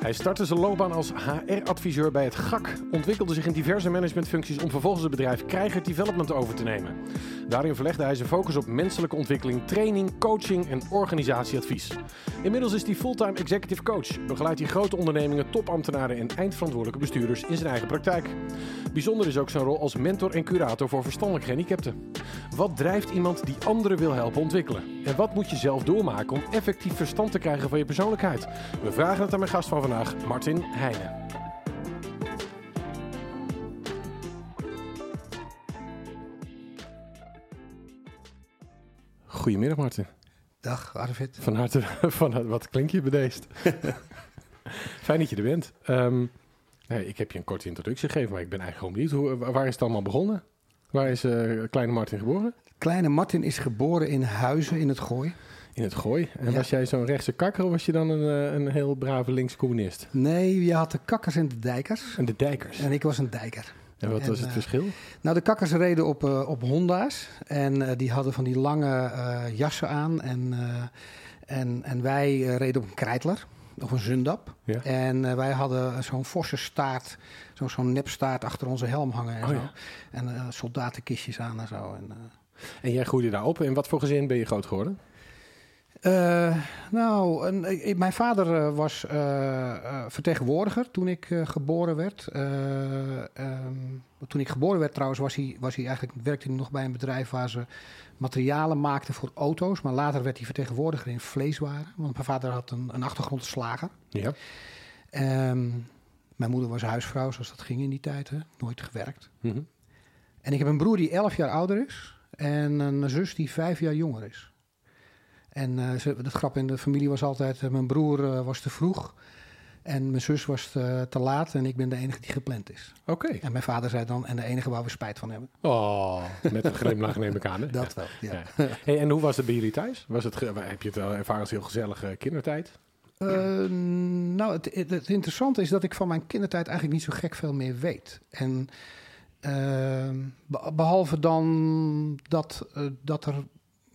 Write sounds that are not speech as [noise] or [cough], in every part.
Hij startte zijn loopbaan als HR-adviseur bij het GAK, ontwikkelde zich in diverse managementfuncties om vervolgens het bedrijf Krijger Development over te nemen. Daarin verlegde hij zijn focus op menselijke ontwikkeling, training, coaching en organisatieadvies. Inmiddels is hij fulltime executive coach, begeleidt hij grote ondernemingen, topambtenaren en eindverantwoordelijke bestuurders in zijn eigen praktijk. Bijzonder is ook zijn rol als mentor en curator voor verstandelijk gehandicapten. Wat drijft iemand die anderen wil helpen ontwikkelen? En wat moet je zelf doormaken om effectief verstand te krijgen van je persoonlijkheid? We vragen het aan mijn gast van vandaag, Martin Heijnen. Goedemiddag Martin. Dag Arvid. Van harte, [laughs] van harte wat klink je bedeesd. [laughs] Fijn dat je er bent. Ehm, nee, ik heb je een korte introductie gegeven, maar ik ben eigenlijk gewoon benieuwd. Hoe, waar is het allemaal begonnen? Waar is uh, kleine Martin geboren? Kleine Martin is geboren in Huizen in het Gooi. In het Gooi. En Ja. was jij zo'n rechtse kakker of was je dan een, eh, een heel brave links communist? Nee, je had de kakkers en de dijkers. En de dijkers. En ik was een dijker. En wat en, was het eh, verschil? Nou, de kakkers reden op, eh, op Honda's. En die hadden van die lange jassen aan. En, en, en wij reden op een krijtler. Of een zundap. Ja. En wij hadden zo'n forse staart. Zo'n zo'n nepstaart achter onze helm hangen en Oh zo. ja. En soldatenkistjes aan en zo. En, En jij groeide daar op. En wat voor gezin ben je groot geworden? Eh, nou, een, ik- mijn vader eh, was eh, vertegenwoordiger toen ik geboren werd. Eh, ehm, toen ik geboren werd trouwens was hij, was hij eigenlijk, werkte hij nog bij een bedrijf waar ze materialen maakten voor auto's. Maar later werd hij vertegenwoordiger in vleeswaren. Want mijn vader had een, een achtergrond slager. Ja. Ehm, mijn moeder was huisvrouw, zoals dat ging in die tijd. Hè? Nooit gewerkt. Mhm. En ik heb een broer die 11 jaar ouder is en een zus die 5 jaar jonger is. En ze, het grap in de familie was altijd, eh, mijn broer eh, was te vroeg en mijn zus was te, te laat en ik ben de enige die gepland is. Oké. En mijn vader zei dan, en de enige waar we spijt van hebben. Oh, met een glimlach neem ik aan. Hè? [laughs] Dat wel, ja. Ja. Hey, en hoe was het bij jullie thuis? Was het, heb je het wel ervaren als heel gezellige kindertijd? Nou, het, het, het interessante is dat ik van mijn kindertijd eigenlijk niet zo gek veel meer weet. En be- behalve dan dat, dat er,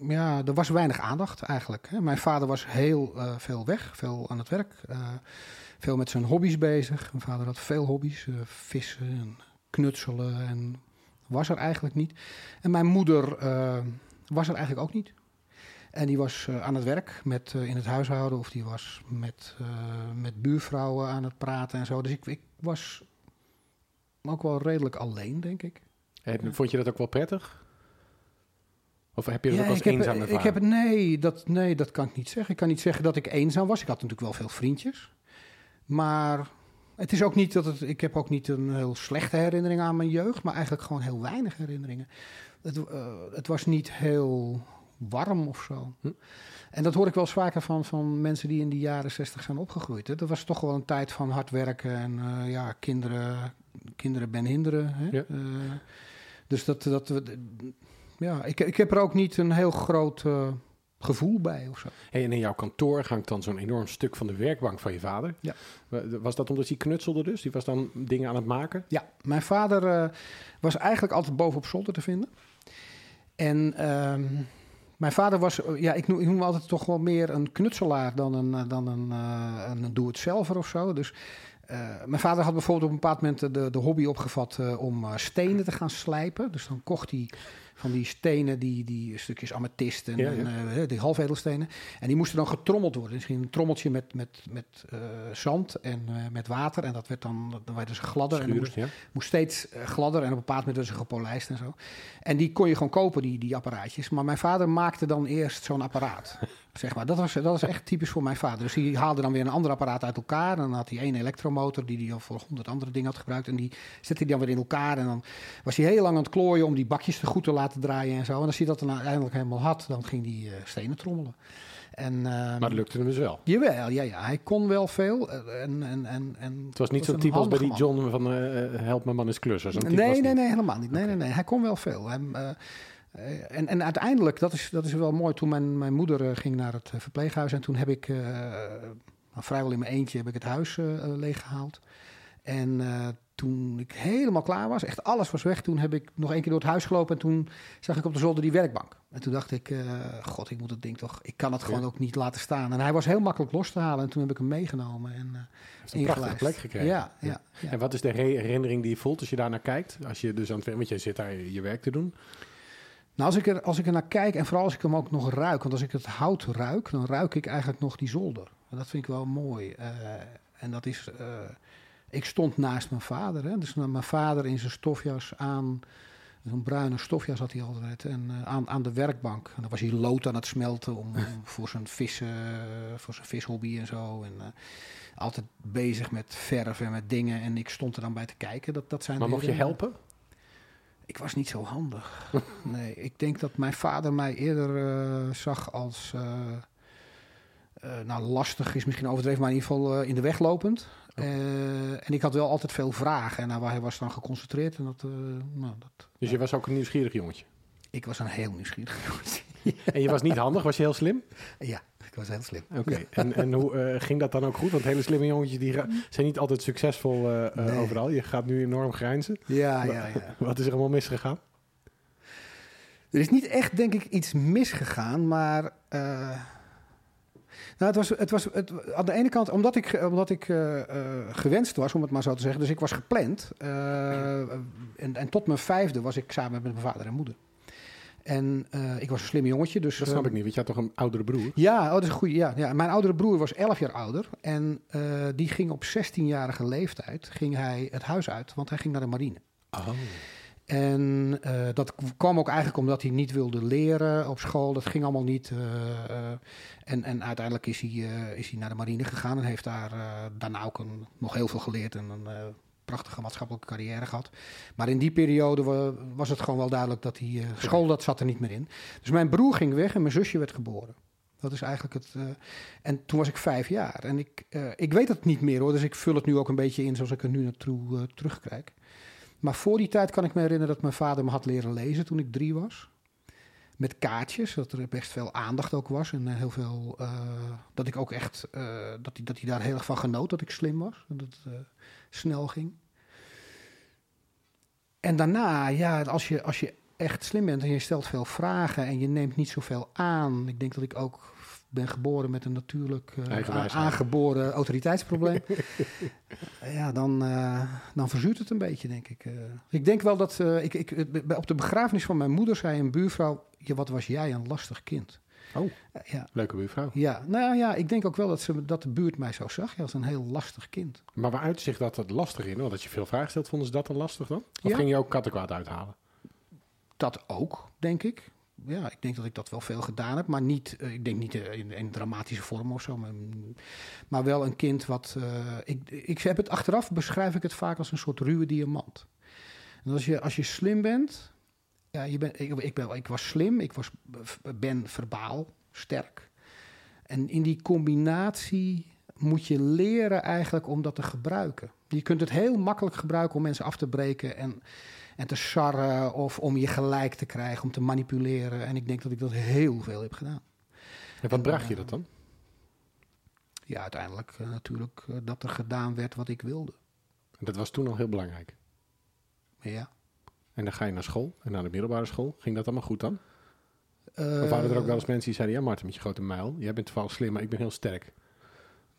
ja, er was weinig aandacht eigenlijk. Mijn vader was heel eh, veel weg, veel aan het werk, eh, veel met zijn hobby's bezig. Mijn vader had veel hobby's, eh, vissen en knutselen en was er eigenlijk niet. En mijn moeder was er eigenlijk ook niet. En die was aan het werk met, in het huishouden of die was met, met buurvrouwen aan het praten en zo. Dus ik, ik was ook wel redelijk alleen, denk ik. En vond je dat ook wel prettig? Of heb je dat ook als ik heb, eenzaam ik heb, nee, dat, nee, dat kan ik niet zeggen. Ik kan niet zeggen dat ik eenzaam was. Ik had natuurlijk wel veel vriendjes. Maar het is ook niet dat het. Ik heb ook niet een heel slechte herinnering aan mijn jeugd, maar eigenlijk gewoon heel weinig herinneringen. Het, eh, het was niet heel warm of zo. Hm. En dat hoor ik wel eens vaker van, van mensen die in de jaren zestig zijn opgegroeid. Hè. Dat was toch wel een tijd van hard werken en eh, ja, kinderen, kinderen ben hinderen. Hè. Ja. Eh, dus dat, dat, we- ja, ik, ik heb er ook niet een heel groot eh, gevoel bij of zo. Hey, en in jouw kantoor hangt dan zo'n enorm stuk van de werkbank van je vader. Ja. Wa- Was dat omdat hij knutselde dus? Die was dan dingen aan het maken? Ja, mijn vader eh, was eigenlijk altijd boven op zolder te vinden. En ehm, mijn vader was, eh, ja, ik noem, ik noem hem altijd toch wel meer een knutselaar dan een, eh, dan een, eh, een doe-het-zelver of zo. Dus eh, mijn vader had bijvoorbeeld op een bepaald moment de, de hobby opgevat eh, om eh, stenen te gaan slijpen. Dus dan kocht hij van die stenen, die, die stukjes amethyst en, Ja, ja. en, eh, die halvedelstenen. En die moesten dan getrommeld worden. Dus een trommeltje met, met, met eh, zand en eh, met water. En dat werd dan, dan werden ze gladder. En moest, ja. moest steeds gladder. En op een bepaald moment werden ze gepolijst en zo. En die kon je gewoon kopen, die, die apparaatjes. Maar mijn vader maakte dan eerst zo'n apparaat. [laughs] Zeg maar. dat, was, dat was echt typisch voor mijn vader. Dus die haalde dan weer een ander apparaat uit elkaar. En dan had hij één elektromotor die hij al voor honderd andere dingen had gebruikt. En die zette hij dan weer in elkaar. En dan was hij heel lang aan het klooien om die bakjes te goed te laten draaien en zo. En als hij dat dan uiteindelijk helemaal had, dan ging hij eh, stenen trommelen. En, ehm, Maar dat lukte hem dus wel. Jawel, ja, ja. Hij kon wel veel. eh, En, en, en, en Het was niet zo'n type als bij die. John van eh, Help mijn man is was Nee, het nee, niet. nee, helemaal niet. Nee, nee, nee. Hij kon wel veel. Hij, en, en uiteindelijk, dat is, dat is wel mooi, toen mijn, mijn moeder ging naar het verpleeghuis en toen heb ik, nou, vrijwel in mijn eentje, heb ik het huis eh, eh, leeggehaald. En toen ik helemaal klaar was, echt alles was weg, toen heb ik nog één keer door het huis gelopen en toen zag ik op de zolder die werkbank. En toen dacht ik, eh, god, ik moet het ding toch, ik kan het gewoon Ja. ook niet laten staan. En hij was heel makkelijk los te halen en toen heb ik hem meegenomen en uh, Heeft een prachtige plek gekregen. Ja, ja, ja. En wat is de herinnering die je voelt als je daar naar kijkt? Als je dus aan het werk, want je zit daar je werk te doen. Nou, als ik, er, als ik er naar kijk en vooral als ik hem ook nog ruik, want als ik het hout ruik, dan ruik ik eigenlijk nog die zolder. En dat vind ik wel mooi. Uh, en dat is, uh, ik stond naast mijn vader, hè? dus mijn vader in zijn stofjas aan, zo'n bruine stofjas had hij altijd, en uh, aan, aan de werkbank. En dan was hij lood aan het smelten om, om [laughs] voor zijn vissen, voor zijn vishobby en zo. En, uh, altijd bezig met verf en met dingen. En ik stond er dan bij te kijken. Dat, dat zijn maar mocht je helpen? Ik was niet zo handig. [laughs] nee, ik denk dat mijn vader mij eerder uh, zag als. Uh, nou, lastig is misschien overdreven, maar in ieder geval in de weg lopend. Oh. en ik had wel altijd veel vragen. En nou, hij was dan geconcentreerd. En dat, nou, dat, dus je was ook een nieuwsgierig jongetje? Ik was een heel nieuwsgierig [laughs] jongetje. en je was niet handig? Was je heel slim? Ja, ik was heel slim. Oké, okay. en, en hoe ging dat dan ook goed? Want hele slimme jongetjes die zijn niet altijd succesvol nee. overal. Je gaat nu enorm grijnzen. Ja, ja, ja. [laughs] Wat is er allemaal misgegaan? Er is niet echt, denk ik, iets misgegaan, maar. Uh, nou, het was, het was het, aan de ene kant, omdat ik, omdat ik uh, uh, gewenst was, om het maar zo te zeggen. Dus ik was gepland. en, en tot mijn vijfde was ik samen met mijn vader en moeder. En ik was een slim jongetje. Dus, dat snap ik niet, want je had toch een oudere broer? Ja, oh, dat is een goede. Ja, ja. Mijn oudere broer was 11 jaar ouder. En die ging op 16-jarige leeftijd ging hij het huis uit, want hij ging naar de marine. Oh. En uh, dat kwam ook eigenlijk omdat hij niet wilde leren op school. Dat ging allemaal niet. Uh, uh, en, en uiteindelijk is hij, is hij naar de marine gegaan en heeft daar daarna ook een, nog heel veel geleerd en een prachtige maatschappelijke carrière gehad. Maar in die periode was het gewoon wel duidelijk dat hij school, dat zat er niet meer in. Dus mijn broer ging weg en mijn zusje werd geboren. Dat is eigenlijk het. en toen was ik vijf jaar. En ik, ik weet het niet meer hoor, dus ik vul het nu ook een beetje in zoals ik er nu naartoe terugkijk. Maar voor die tijd kan ik me herinneren dat mijn vader me had leren lezen toen ik drie was. Met kaartjes, dat er best veel aandacht ook was. En heel veel. Uh, dat ik ook echt. Uh, dat, hij, dat hij daar heel erg van genoot dat ik slim was. Dat het snel ging. En daarna, ja, als je, als je echt slim bent en je stelt veel vragen en je neemt niet zoveel aan. Ik denk dat ik ook ben geboren met een natuurlijk uh, aangeboren autoriteitsprobleem. [laughs] ja, dan, uh, dan verzuurt het een beetje, denk ik. Uh, ik denk wel dat... ik, ik, op de begrafenis van mijn moeder zei een buurvrouw... Ja, wat was jij een lastig kind. Oh, ja. leuke buurvrouw. Ja, nou ja, ik denk ook wel dat, ze, dat de buurt mij zo zag ja, als een heel lastig kind. Maar waar uitte zich dat het lastig in? Want als je veel vragen stelt, vonden ze dat dan lastig dan? Of ja. ging je ook kattenkwaad uithalen? Dat ook, denk ik ja, ik denk dat ik dat wel veel gedaan heb, maar niet, uh, ik denk niet uh, in, in dramatische vorm of zo, maar, maar wel een kind wat, uh, ik, ik heb het achteraf, beschrijf ik het vaak als een soort ruwe diamant. En als je, als je slim bent, ja, je bent, ik, ik, ben, ik was slim, ik was, ben verbaal sterk. En in die combinatie moet je leren eigenlijk om dat te gebruiken. Je kunt het heel makkelijk gebruiken om mensen af te breken en en te sarren of om je gelijk te krijgen, om te manipuleren. En ik denk dat ik dat heel veel heb gedaan. En wat bracht je dat dan? Ja, uiteindelijk uh, natuurlijk uh, dat er gedaan werd wat ik wilde. En dat was toen al heel belangrijk? Ja. En dan ga je naar school en naar de middelbare school. Ging dat allemaal goed dan? Uh, of waren er ook wel eens mensen die zeiden... ja, Martin, met je grote muil, jij bent toevallig slim, maar ik ben heel sterk.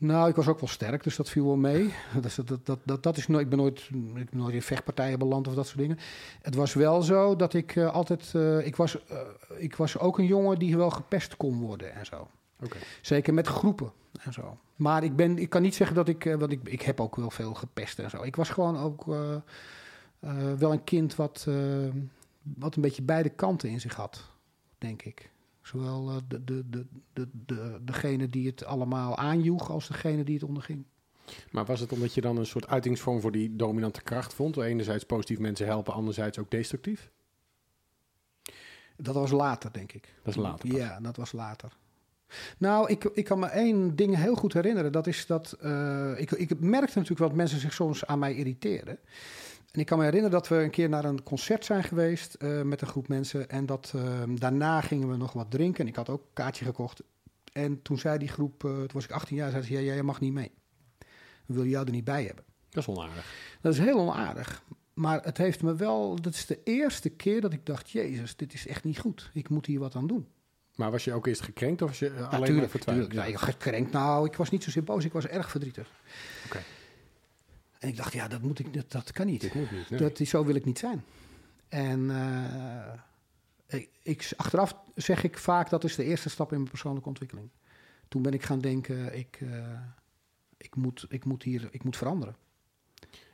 Nou, ik was ook wel sterk, dus dat viel wel mee. [laughs] Dat, dat, dat, dat, dat is nooit, ik, ben nooit, ik ben nooit in vechtpartijen beland of dat soort dingen. Het was wel zo dat ik uh, altijd... Uh, ik, was, uh, ik was ook een jongen die wel gepest kon worden en zo. Okay. Zeker met groepen en zo. Maar ik, ben, ik kan niet zeggen dat ik... want ik, ik heb ook wel veel gepest en zo. Ik was gewoon ook wel een kind wat, wat een beetje beide kanten in zich had, denk ik. Zowel uh, de, de, de, de, de, degene die het allemaal aanjoeg als degene die het onderging. Maar was het omdat je dan een soort uitingsvorm voor die dominante kracht vond? Enerzijds positief mensen helpen, anderzijds ook destructief? Dat was later, denk ik. Dat is later. Pas. Ja, dat was later. Nou, ik, ik kan me één ding heel goed herinneren. Dat is dat. Uh, ik, ik merkte natuurlijk wat mensen zich soms aan mij irriteerden. En ik kan me herinneren dat we een keer naar een concert zijn geweest uh, met een groep mensen. En dat uh, daarna gingen we nog wat drinken. En ik had ook een kaartje gekocht. En toen zei die groep, uh, toen was ik 18 jaar, zei ze, ja, jij mag niet mee. We willen jou er niet bij hebben. Dat is onaardig. Dat is heel onaardig. Maar het heeft me wel, dat is de eerste keer dat ik dacht, Jezus, dit is echt niet goed. Ik moet hier wat aan doen. Maar was je ook eerst gekrenkt of was je alleen maar vertwijfeld? tuurlijk. Ja, gekrenkt. Nou, ik was niet zozeer boos, ik was erg verdrietig. Oké. En ik dacht, ja, dat, moet ik, dat, dat kan niet. Dit moet niet. nee. Dat, zo wil ik niet zijn. En eh, ik, ik, achteraf zeg ik vaak, dat is de eerste stap in mijn persoonlijke ontwikkeling. Toen ben ik gaan denken, ik, eh, ik, moet, ik, moet, hier, ik moet veranderen.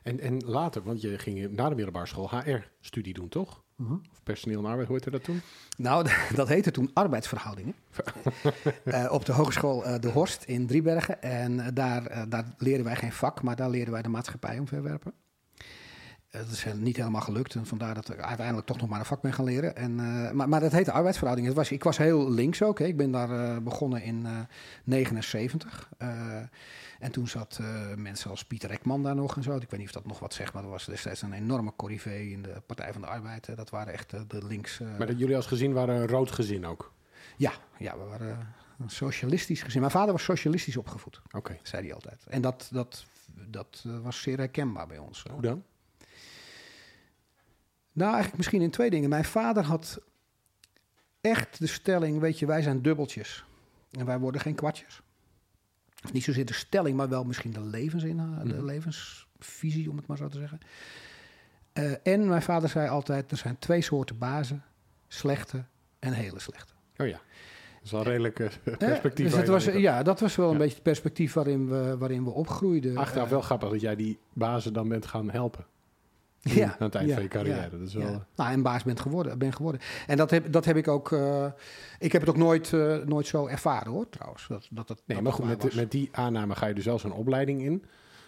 En, en later, want je ging na de middelbare school HR-studie doen, toch? Of personeel en arbeid, hoe heette dat toen? Nou, [laughs] dat heette toen arbeidsverhoudingen. uh, [laughs] op de Hogeschool uh, De Horst in Driebergen. En uh, daar, daar leerden wij geen vak, maar daar leerden wij de maatschappij omverwerpen. Dat is niet helemaal gelukt en vandaar dat ik uiteindelijk toch nog maar een vak ben gaan leren. En, maar, maar dat heette arbeidsverhoudingen. Was, ik was heel links ook. Hè. Ik ben daar begonnen in 79. En toen zat uh, mensen als Pieter Ekman daar nog en zo. Ik weet niet of dat nog wat zegt, maar dat was destijds een enorme corrivee in de Partij van de Arbeid. Uh, dat waren echt uh, de links. maar dat jullie als gezin waren een rood gezin ook? Ja, ja we waren een socialistisch gezin. Mijn vader was socialistisch opgevoed, okay. zei hij altijd. En dat, dat, dat was zeer herkenbaar bij ons. Hoe dan? Nou, eigenlijk misschien in twee dingen. Mijn vader had echt de stelling, weet je, wij zijn dubbeltjes. En wij worden geen kwartjes. Niet zozeer de stelling, maar wel misschien de levensinhoud, de levensvisie, om het maar zo te zeggen. Uh, en mijn vader zei altijd: er zijn twee soorten bazen: slechte en hele slechte. Oh ja. Dat is wel redelijk uh, perspectief. Uh, dus dat was, ja, dat was wel een ja. beetje het perspectief waarin we, waarin we opgroeiden. Achteraf wel grappig dat jij die bazen dan bent gaan helpen. Ja, aan het eind ja, van je carrière. Ja, dat is wel... ja. Nou, en baas bent geworden, ben geworden. En dat heb, dat heb ik ook. Uh, ik heb het ook nooit, uh, nooit zo ervaren hoor, trouwens. Dat, dat, dat, nee, dat maar goed, met, met die aanname ga je dus wel zo'n opleiding in.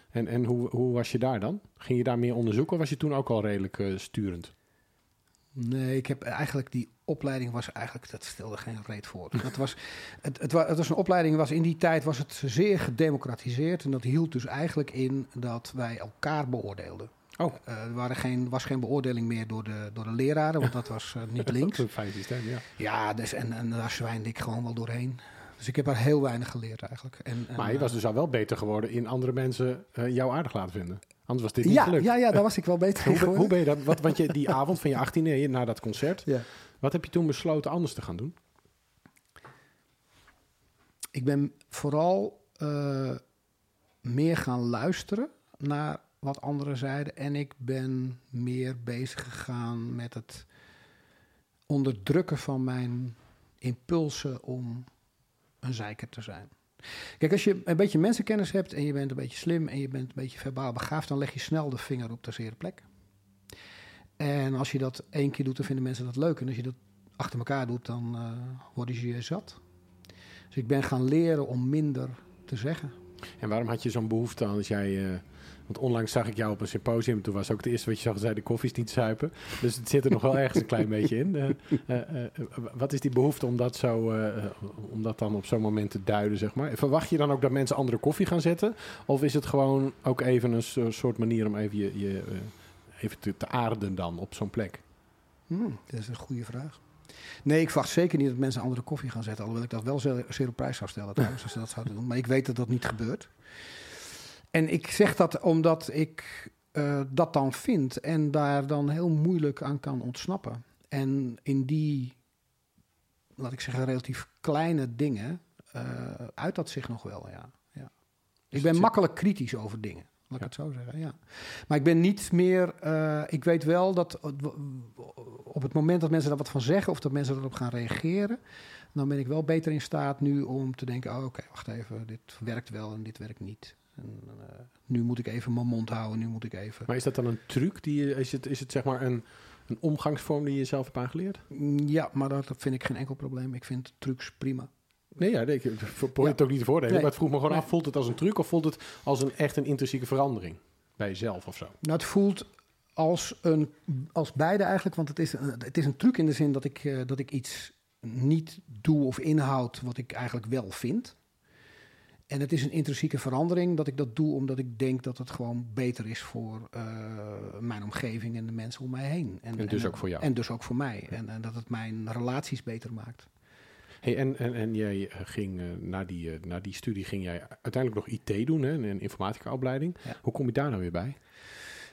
En, en hoe, hoe was je daar dan? Ging je daar meer onderzoeken of was je toen ook al redelijk uh, sturend? Nee, ik heb eigenlijk die opleiding was eigenlijk, dat stelde geen reet voor. [laughs] Dat was, het, het, was, het was een opleiding, was in die tijd was het zeer gedemocratiseerd. En dat hield dus eigenlijk in dat wij elkaar beoordeelden. Oh. Uh, er waren geen, was geen beoordeling meer door de, door de leraren, want dat was uh, niet links. [laughs] dat is een fijn systeem, ja. Ja, dus, en, en daar zwijnde ik gewoon wel doorheen. Dus ik heb er heel weinig geleerd eigenlijk. En, en, maar je was dus al wel beter geworden in andere mensen jou aardig laten vinden. Anders was dit niet ja, gelukt. Ja, ja, daar was ik wel beter in [laughs] hoe, hoe ben je dat? Wat, want je die avond van je 18e, na dat concert, ja. wat heb je toen besloten anders te gaan doen? Ik ben vooral uh, meer gaan luisteren naar wat anderen zeiden. En ik ben meer bezig gegaan met het onderdrukken van mijn impulsen om een zeiker te zijn. Kijk, als je een beetje mensenkennis hebt en je bent een beetje slim en je bent een beetje verbaal begaafd, dan leg je snel de vinger op de zere plek. En als je dat één keer doet, dan vinden mensen dat leuk. En als je dat achter elkaar doet, dan uh, worden ze je zat. Dus ik ben gaan leren om minder te zeggen. En waarom had je zo'n behoefte aan als jij... Uh, want onlangs zag ik jou op een symposium. Toen was ook het eerste wat je zag, zei de koffie is niet zuipen. Dus het zit er nog wel ergens een klein beetje in. Uh, uh, wat is die behoefte om dat, zo, om dat dan op zo'n moment te duiden, zeg maar? Verwacht je dan ook dat mensen andere koffie gaan zetten? Of is het gewoon ook even een soort manier om even, je, je even te, aarden dan op zo'n plek? Hmm, dat is een goede vraag. Nee, ik verwacht zeker niet dat mensen andere koffie gaan zetten. Alhoewel ik dat wel zeer, zeer op prijs zou stellen trouwens, als ze dat zouden doen. Maar ik weet dat dat niet gebeurt. En ik zeg dat omdat ik uh, dat dan vind en daar dan heel moeilijk aan kan ontsnappen. En in die, laat ik zeggen, relatief kleine dingen uh, uit dat zich nog wel, ja. ja. Ik ben makkelijk kritisch over dingen. Laat ik het zo zeggen, ja. Maar ik ben niet meer... Uh, ik weet wel dat op het moment dat mensen daar wat van zeggen... of dat mensen erop gaan reageren... dan ben ik wel beter in staat nu om te denken... oh, oké, okay, wacht even, dit werkt wel en dit werkt niet. En, uh, nu moet ik even mijn mond houden, nu moet ik even... Maar is dat dan een truc? Die je, is, het, is het zeg maar een, een omgangsvorm die je zelf hebt aangeleerd? Ja, maar dat vind ik geen enkel probleem. Ik vind trucs prima. Nee, ja, ik probeer het ook niet te voordelen. Nee. Maar het vroeg me gewoon nee. af, voelt het als een truc of voelt het als een echt een intrinsieke verandering bij jezelf of zo? Nou, het voelt als, een, als beide eigenlijk, want het is, het is een truc in de zin dat ik, uh, dat ik iets niet doe of inhoud wat ik eigenlijk wel vind. En het is een intrinsieke verandering dat ik dat doe omdat ik denk dat het gewoon beter is voor uh, mijn omgeving en de mensen om mij heen. En, en dus en, ook voor jou. En dus ook voor mij. Ja. En, en, dat het mijn relaties beter maakt. Hey, en, en, en jij eh, ging uh, na, die, uh, na die studie ging jij uiteindelijk nog IT doen, hè, een informatica-opleiding. Ja. Hoe kom je daar nou weer bij?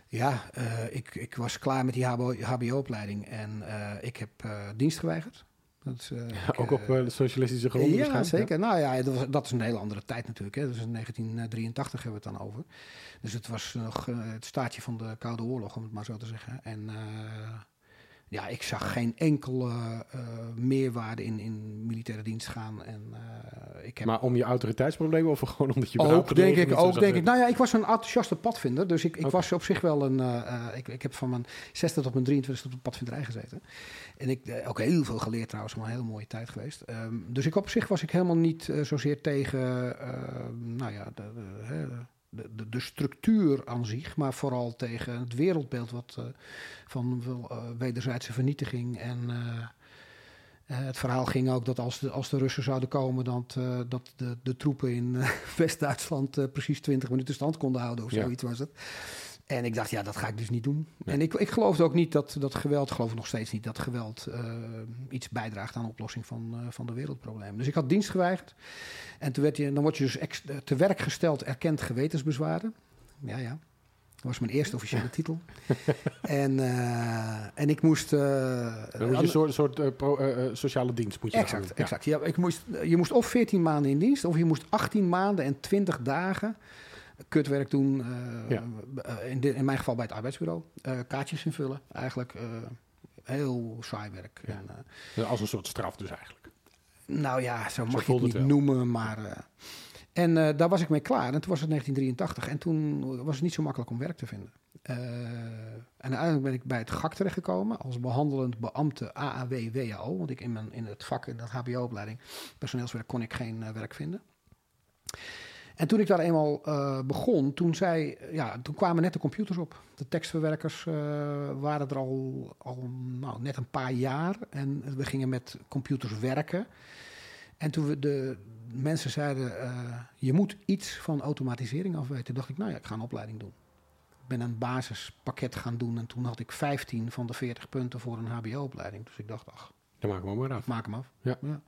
Ja, ik, ik was klaar met die HBO-opleiding en ik heb dienst geweigerd. Dat, uh, ja, ook op uh, de socialistische gronden Ja, zeker. Nou ja, dat, was, dat, is een hele andere tijd natuurlijk. Hè. Dat is in 1983 hebben we het dan over. Dus het was nog het staatje van de Koude Oorlog, om het maar zo te zeggen. En ja, ik zag geen enkele meerwaarde in, in militaire dienst gaan. En, ik heb... Maar om je autoriteitsproblemen of gewoon omdat je... Ook denk ik, ook denk ik. Nou ja, ik was een enthousiaste padvinder. Dus ik, ik okay. was op zich wel een... ik, ik heb van mijn 60 tot mijn 23 op de padvinderij gezeten. En ik heb ook heel veel geleerd trouwens, maar een hele mooie tijd geweest. Um, dus ik op zich was ik helemaal niet zozeer tegen, nou ja, de, de, de, de, structuur aan zich, maar vooral tegen het wereldbeeld wat, uh, van wederzijdse vernietiging. En het verhaal ging ook dat als de, als de Russen zouden komen, dat, dat de, de troepen in [laughs] West-Duitsland precies 20 minuten stand konden houden of zoiets ja. was het. En ik dacht, ja, dat ga ik dus niet doen. Nee. En ik, ik geloofde ook niet dat, dat geweld, geloof ik nog steeds niet, dat geweld uh, iets bijdraagt aan de oplossing van, uh, van de wereldproblemen. Dus ik had dienst geweigerd. En toen werd je, dan word je dus ex, te werk gesteld erkend gewetensbezwaren. Ja, ja. Dat was mijn eerste officiële titel. [laughs] en, uh, en ik moest... dan moet je een soort, soort pro, sociale dienst moet je Exact, exact. Ja. ik moest, je moest of 14 maanden in dienst, of je moest 18 maanden en 20 dagen kutwerk doen. Uh, ja. in, de, in, mijn geval bij het arbeidsbureau. Uh, kaartjes invullen, eigenlijk. Heel saai werk. Ja. En, Als een soort straf dus eigenlijk. Nou ja, zo mag zo je het niet noemen, maar... en daar was ik mee klaar. En toen was het 1983. En toen was het niet zo makkelijk om werk te vinden. en uiteindelijk ben ik bij het GAK terechtgekomen als behandelend beambte AAW-WAO. Want ik in, mijn, in het vak, in dat HBO-opleiding, personeelswerk, kon ik geen werk vinden. En toen ik daar eenmaal uh, begon, toen, zei, ja, toen kwamen net de computers op. De tekstverwerkers uh, waren er al, al nou, net een paar jaar. En we gingen met computers werken. En toen we de mensen zeiden, uh, je moet iets van automatisering afweten. dacht ik, nou ja, ik ga een opleiding doen. Ik ben een basispakket gaan doen. En toen had ik 15 van de 40 punten voor een hbo-opleiding. Dus ik dacht, ach. Dan maak hem maar af. Maak hem af. Ja. ja.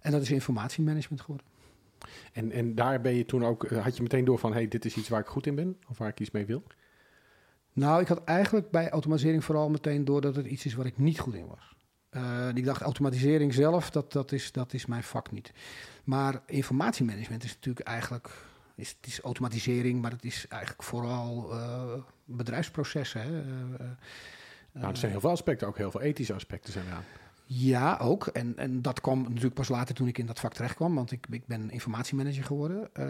En dat is informatiemanagement geworden. En, en daar ben je toen ook, had je meteen door van, hey, dit is iets waar ik goed in ben? Of waar ik iets mee wil? Nou, ik had eigenlijk bij automatisering vooral meteen door dat het iets is waar ik niet goed in was. Uh, ik dacht, automatisering zelf, dat, dat, is, dat is mijn vak niet. Maar informatiemanagement is natuurlijk eigenlijk, is, het is automatisering, maar het is eigenlijk vooral uh, bedrijfsprocessen. Hè? Uh, nou, er zijn heel veel aspecten, ook heel veel ethische aspecten zijn eraan. Ja, ook. En, en dat kwam natuurlijk pas later toen ik in dat vak terecht kwam. Want ik, ik ben informatiemanager geworden. Uh,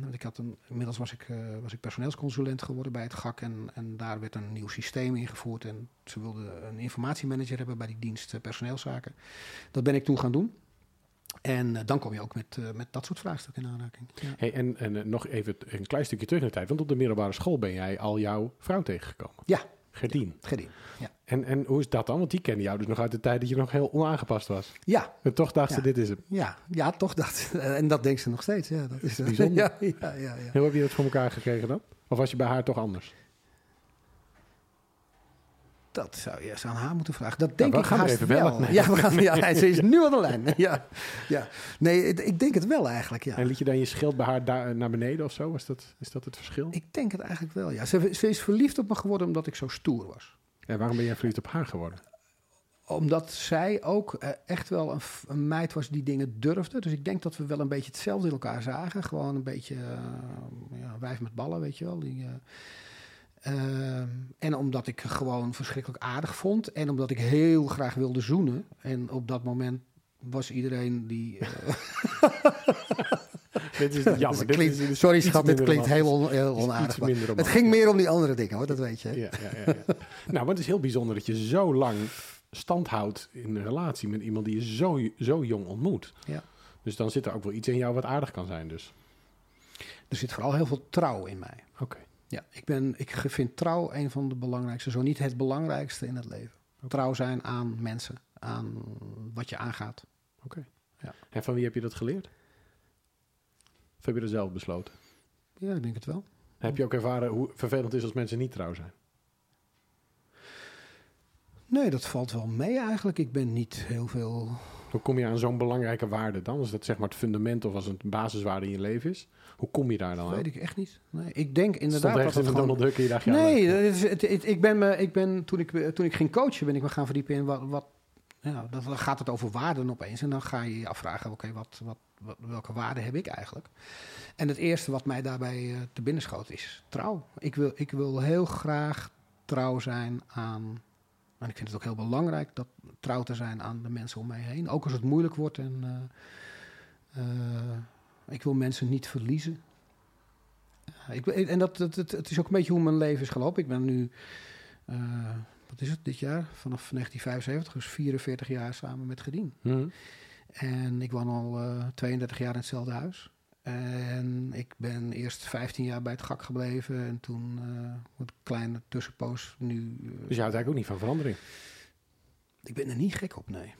want ik had een, inmiddels was ik, uh, was ik personeelsconsulent geworden bij het GAK. En, en daar werd een nieuw systeem ingevoerd. En ze wilden een informatiemanager hebben bij die dienst uh, personeelszaken. Dat ben ik toen gaan doen. En dan kom je ook met, met dat soort vraagstukken in aanraking. Ja. Hey, en en nog even een klein stukje terug in de tijd. Want op de middelbare school ben jij al jouw vrouw tegengekomen. Ja. Gerdien. Gerdien, ja. En, en hoe is dat dan? Want die kennen jou dus nog uit de tijd dat je nog heel onaangepast was. Ja. En toch dacht ze, ja. dit is hem. Ja, ja, toch dacht En dat denkt ze nog steeds. Ja, dat is bijzonder. [laughs] Ja, ja, ja, ja. Hoe heb je dat voor elkaar gekregen dan? Of was je bij haar toch anders? Dat zou je eens aan haar moeten vragen. Dat denk ik gaan even wel. Nee. Ja, we gaan, ja, ze is [laughs] nu aan de lijn. Ja, ja. Nee, ik denk het wel eigenlijk, ja. En liet je dan je schild bij haar daar naar beneden of zo? Was dat, is dat het verschil? Ik denk het eigenlijk wel, ja. Ze, ze is verliefd op me geworden omdat ik zo stoer was. En waarom ben jij verliefd op haar geworden? Omdat zij ook uh, echt wel een, een, meid was die dingen durfde. Dus ik denk dat we wel een beetje hetzelfde in elkaar zagen. Gewoon een beetje uh, ja, wijf met ballen, weet je wel. Die, uh, en omdat ik gewoon verschrikkelijk aardig vond. En omdat ik heel graag wilde zoenen. En op dat moment was iedereen die... [laughs] dit is jammer. dit klinkt, is sorry schat, dit klinkt heel, on, heel onaardig. Het ging meer om die andere dingen hoor, dat weet je. Ja, ja, ja, ja. nou, maar het is heel bijzonder dat je zo lang stand houdt in een relatie met iemand die je zo, zo jong ontmoet. Ja. Dus dan zit er ook wel iets in jou wat aardig kan zijn dus. Er zit vooral heel veel trouw in mij. Ja, ik, ben, ik vind trouw een van de belangrijkste, zo niet het belangrijkste in het leven. Trouw zijn aan mensen, aan wat je aangaat. Oké. Okay. Ja. En van wie heb je dat geleerd? Of heb je dat zelf besloten? Ja, ik denk het wel. Heb je ook ervaren hoe vervelend het is als mensen niet trouw zijn? Nee, dat valt wel mee eigenlijk. Ik ben niet heel veel Hoe kom je aan zo'n belangrijke waarde dan? Als dat zeg maar het fundament of als het basiswaarde in je leven is? Hoe kom je daar dan Dat aan? weet ik echt niet. Nee, ik denk inderdaad dat het in een gewoon... Donald Duck je dacht, ja, Nee, leuk. dat is, het, het- ik ben, me, ik ben toen, ik, toen ik ging coachen, ben ik me gaan verdiepen in wat. wat ja, dan gaat het over waarden opeens. En dan ga je je afvragen: oké, wat, wat, wat, welke waarde heb ik eigenlijk? En het eerste wat mij daarbij eh, te binnen schoot is trouw. Ik wil, ik wil heel graag trouw zijn aan. En ik vind het ook heel belangrijk dat trouw te zijn aan de mensen om mij heen. Ook als het moeilijk wordt. En, eh, eh, ik wil mensen niet verliezen. Ja, ik, en dat, dat, het, het is ook een beetje hoe mijn leven is gelopen. Ik ben nu, eh, wat is het, dit jaar? Vanaf 1975, dus 44 jaar samen met Gedien. Hm. En ik woon al eh, 32 jaar in hetzelfde huis. En ik ben eerst 15 jaar bij het GAK gebleven. En toen eh een kleine tussenpoos nu. eh, Dus je houdt eigenlijk ook niet van verandering. Ik ben er niet gek op, nee.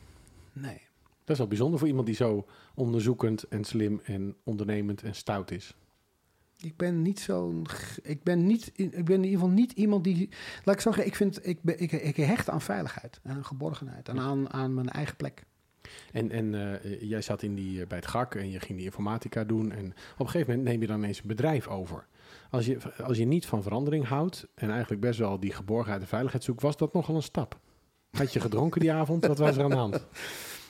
Nee. Dat is wel bijzonder voor iemand die zo onderzoekend en slim en ondernemend en stout is. Ik ben niet zo'n. Ik ben, niet, in- ik ben in ieder geval niet iemand die. Laat ik zeggen, ik, vind, ik, ben, ik, ik hecht aan veiligheid en aan geborgenheid en aan, aan mijn eigen plek. En, en eh, jij zat in die, eh, bij het GAK en je ging die informatica doen. En op een gegeven moment neem je dan ineens een bedrijf over. Als je, als je niet van verandering houdt en eigenlijk best wel die geborgenheid en veiligheid zoekt, was dat nogal een stap. Had je gedronken die avond? Wat was er aan de hand? [laughs]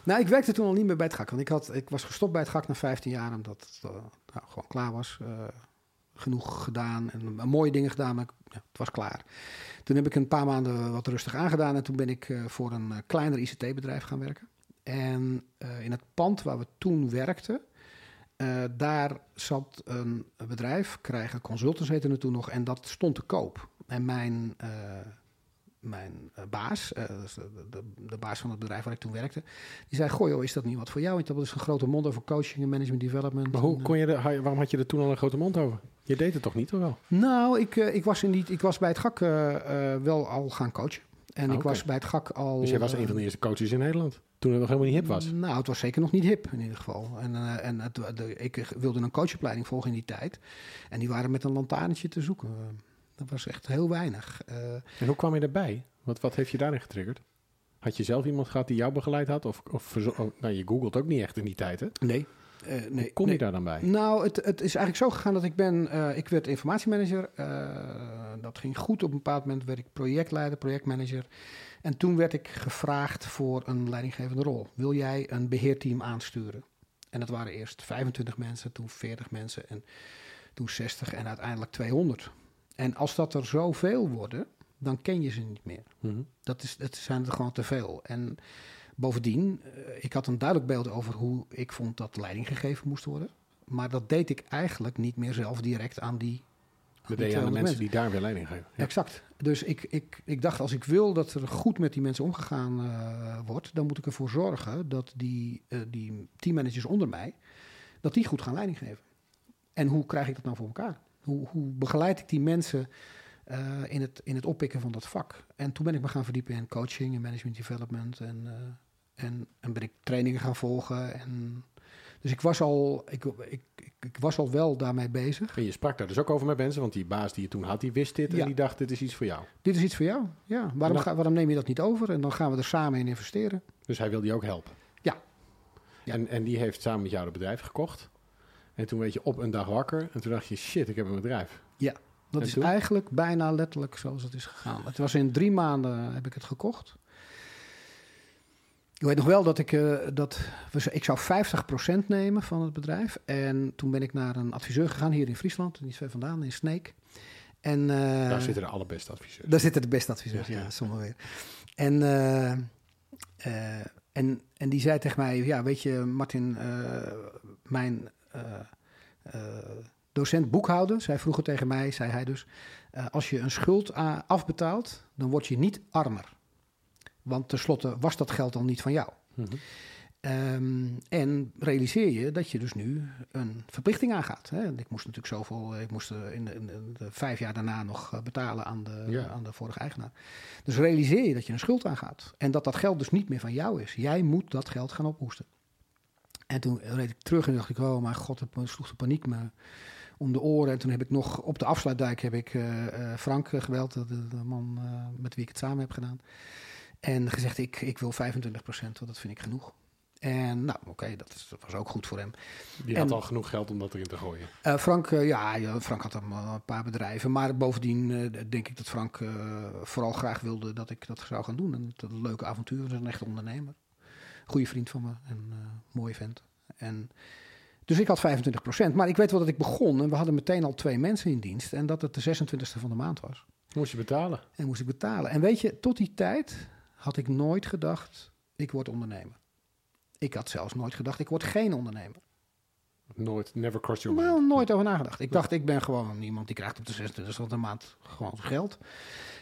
Nou, ik werkte toen al niet meer bij het GAK. Want ik, had, ik was gestopt bij het GAK na 15 jaar, omdat het eh, nou, gewoon klaar was. Genoeg gedaan en mooie dingen gedaan, maar ja, het was klaar. Toen heb ik een paar maanden wat rustig aangedaan en toen ben ik voor een kleiner ICT-bedrijf gaan werken. En eh, in het pand waar we toen werkten, eh, daar zat een bedrijf, krijgen consultants heette het toen nog, en dat stond te koop. En mijn, eh, mijn baas, de, de, de baas van het bedrijf waar ik toen werkte, die zei: Goh, joh, is dat niet wat voor jou? Want dat is een grote mond over coaching en management development. Maar hoe kon je er, waarom had je er toen al een grote mond over? Je deed het toch niet, of wel? nou, ik, ik, was in die, ik was bij het GAK wel al gaan coachen. En Ah, ik oké. was bij het GAK al. Dus jij was een van de eerste coaches in Nederland. Toen het nog helemaal niet hip was. Nou, het was zeker nog niet hip in ieder geval. En, eh, en het, de, ik wilde een coachopleiding volgen in die tijd. En die waren met een lantaarnetje te zoeken. Eh, Dat was echt heel weinig. Eh, En hoe kwam je daarbij? Wat, wat heeft je daarin getriggerd? Had je zelf iemand gehad die jou begeleid had? Of, of verzo- oh, nou, je googelt ook niet echt in die tijd, hè? nee. Eh, nee. Hoe kom nee. je daar dan bij? Nou, het, het is eigenlijk zo gegaan dat ik ben... eh, ik werd informatiemanager. eh, dat ging goed. Op een bepaald moment werd ik projectleider, projectmanager. En toen werd ik gevraagd voor een leidinggevende rol. Wil jij een beheerteam aansturen? En dat waren eerst 25 mensen, toen 40 mensen en toen 60 en uiteindelijk 200. En als dat er zoveel worden, dan ken je ze niet meer. Mhm. Dat, is, dat zijn er gewoon te veel. En bovendien, eh, ik had een duidelijk beeld over hoe ik vond dat leiding gegeven moest worden. Maar dat deed ik eigenlijk niet meer zelf direct aan die. Dat die aan de 200 mensen die daar weer leiding geven. Ja. Exact. Dus ik, ik, ik dacht, als ik wil dat er goed met die mensen omgegaan eh, wordt, dan moet ik ervoor zorgen dat die, eh, die teammanagers onder mij, dat die goed gaan leiding geven. En hoe krijg ik dat nou voor elkaar? Hoe, hoe begeleid ik die mensen eh, in, het, in het oppikken van dat vak? En toen ben ik me gaan verdiepen in coaching en management development. En, eh, en, en ben ik trainingen gaan volgen. En, dus ik was, al, ik, ik, ik, ik was al wel daarmee bezig. En je sprak daar dus ook over met mensen, want die baas die je toen had, die wist dit Ja. en die dacht, dit is iets voor jou. Dit is iets voor jou. Ja, waarom, dan- ga, waarom neem je dat niet over? En dan gaan we er samen in investeren. Dus hij wilde je ook helpen. Ja. Ja. En, en die heeft samen met jou het bedrijf gekocht. En toen werd je op een dag wakker en toen dacht je, shit, ik heb een bedrijf. Dat is eigenlijk bijna letterlijk zoals het is gegaan. Het was in drie maanden heb ik het gekocht. Ik weet nog wel dat ik, eh, dat we, ik zou 50% nemen van het bedrijf. En toen ben ik naar een adviseur gegaan hier in Friesland, niet ver vandaan, in Sneek. En, eh, daar zitten de allerbeste adviseurs. Daar zitten de beste adviseurs, Ja, ja, weer. En, eh, en, en die zei tegen mij, ja, weet je, Martin, mijn docent boekhouden, zei vroeger tegen mij, zei hij dus, eh, als je een schuld afbetaalt, dan word je niet armer. Want tenslotte was dat geld dan niet van jou. Mhm. Ehm, en realiseer je dat je dus nu een verplichting aangaat. Hè? Ik moest natuurlijk zoveel, ik moest eh, in de, in de- vijf jaar daarna nog eh, betalen aan de, Ja. aan de vorige eigenaar. Dus realiseer je dat je een schuld aangaat. En dat dat geld dus niet meer van jou is. Jij moet dat geld gaan ophoesten. En toen reed ik terug en dacht ik, oh mijn god, het sloeg de paniek me om de oren. En toen heb ik nog op de afsluitdijk heb ik eh, eh, Frank eh, gebeld, de, de man met wie ik het samen heb gedaan. En gezegd, ik, ik wil 25% want dat vind ik genoeg. En nou, oké, dat, is- dat was ook goed voor hem. Die had al genoeg geld om dat erin te gooien. Frank, ja, Frank had al een paar bedrijven. Maar bovendien denk ik dat Frank vooral graag wilde dat ik dat zou gaan doen. En dat een leuke avontuur een echte ondernemer. Goede vriend van me en eh mooie vent. En, dus ik had 25% Maar ik weet wel dat ik begon en we hadden meteen al twee mensen in dienst. En dat het de 26e van de maand was. Moest je betalen. En moest ik betalen. En weet je, tot die tijd had ik nooit gedacht, ik word ondernemer. Ik had zelfs nooit gedacht, ik word geen ondernemer. Nooit, never crossed your mind. Nou, nooit over nagedacht. Ik dacht, ik ben gewoon iemand die krijgt op de 26 van de maand gewoon geld.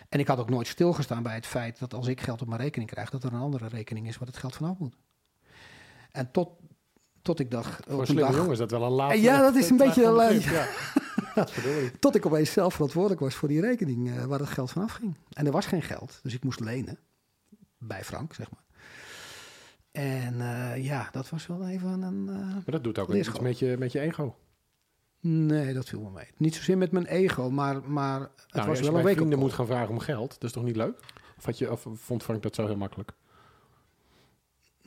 En ik had ook nooit stilgestaan bij het feit dat als ik geld op mijn rekening krijg, dat er een andere rekening is waar het geld vanaf moet. En tot, tot ik dacht, Voor slimme dag, jongens is dat wel een laatste. Ja, dat is een beetje een Ja. [laughs] Tot ik opeens zelf verantwoordelijk was voor die rekening eh, waar het geld vanaf ging. En er was geen geld, dus ik moest lenen. Bij Frank, zeg maar. En eh, ja, dat was wel even een... eh, Maar dat doet ook iets met je, met je ego. nee, dat viel me mee. Niet zozeer met mijn ego, maar, maar het nou, was als je wel een week vrienden moet gaan vragen om geld, dat is toch niet leuk? Of, had je, of vond Frank dat zo heel makkelijk?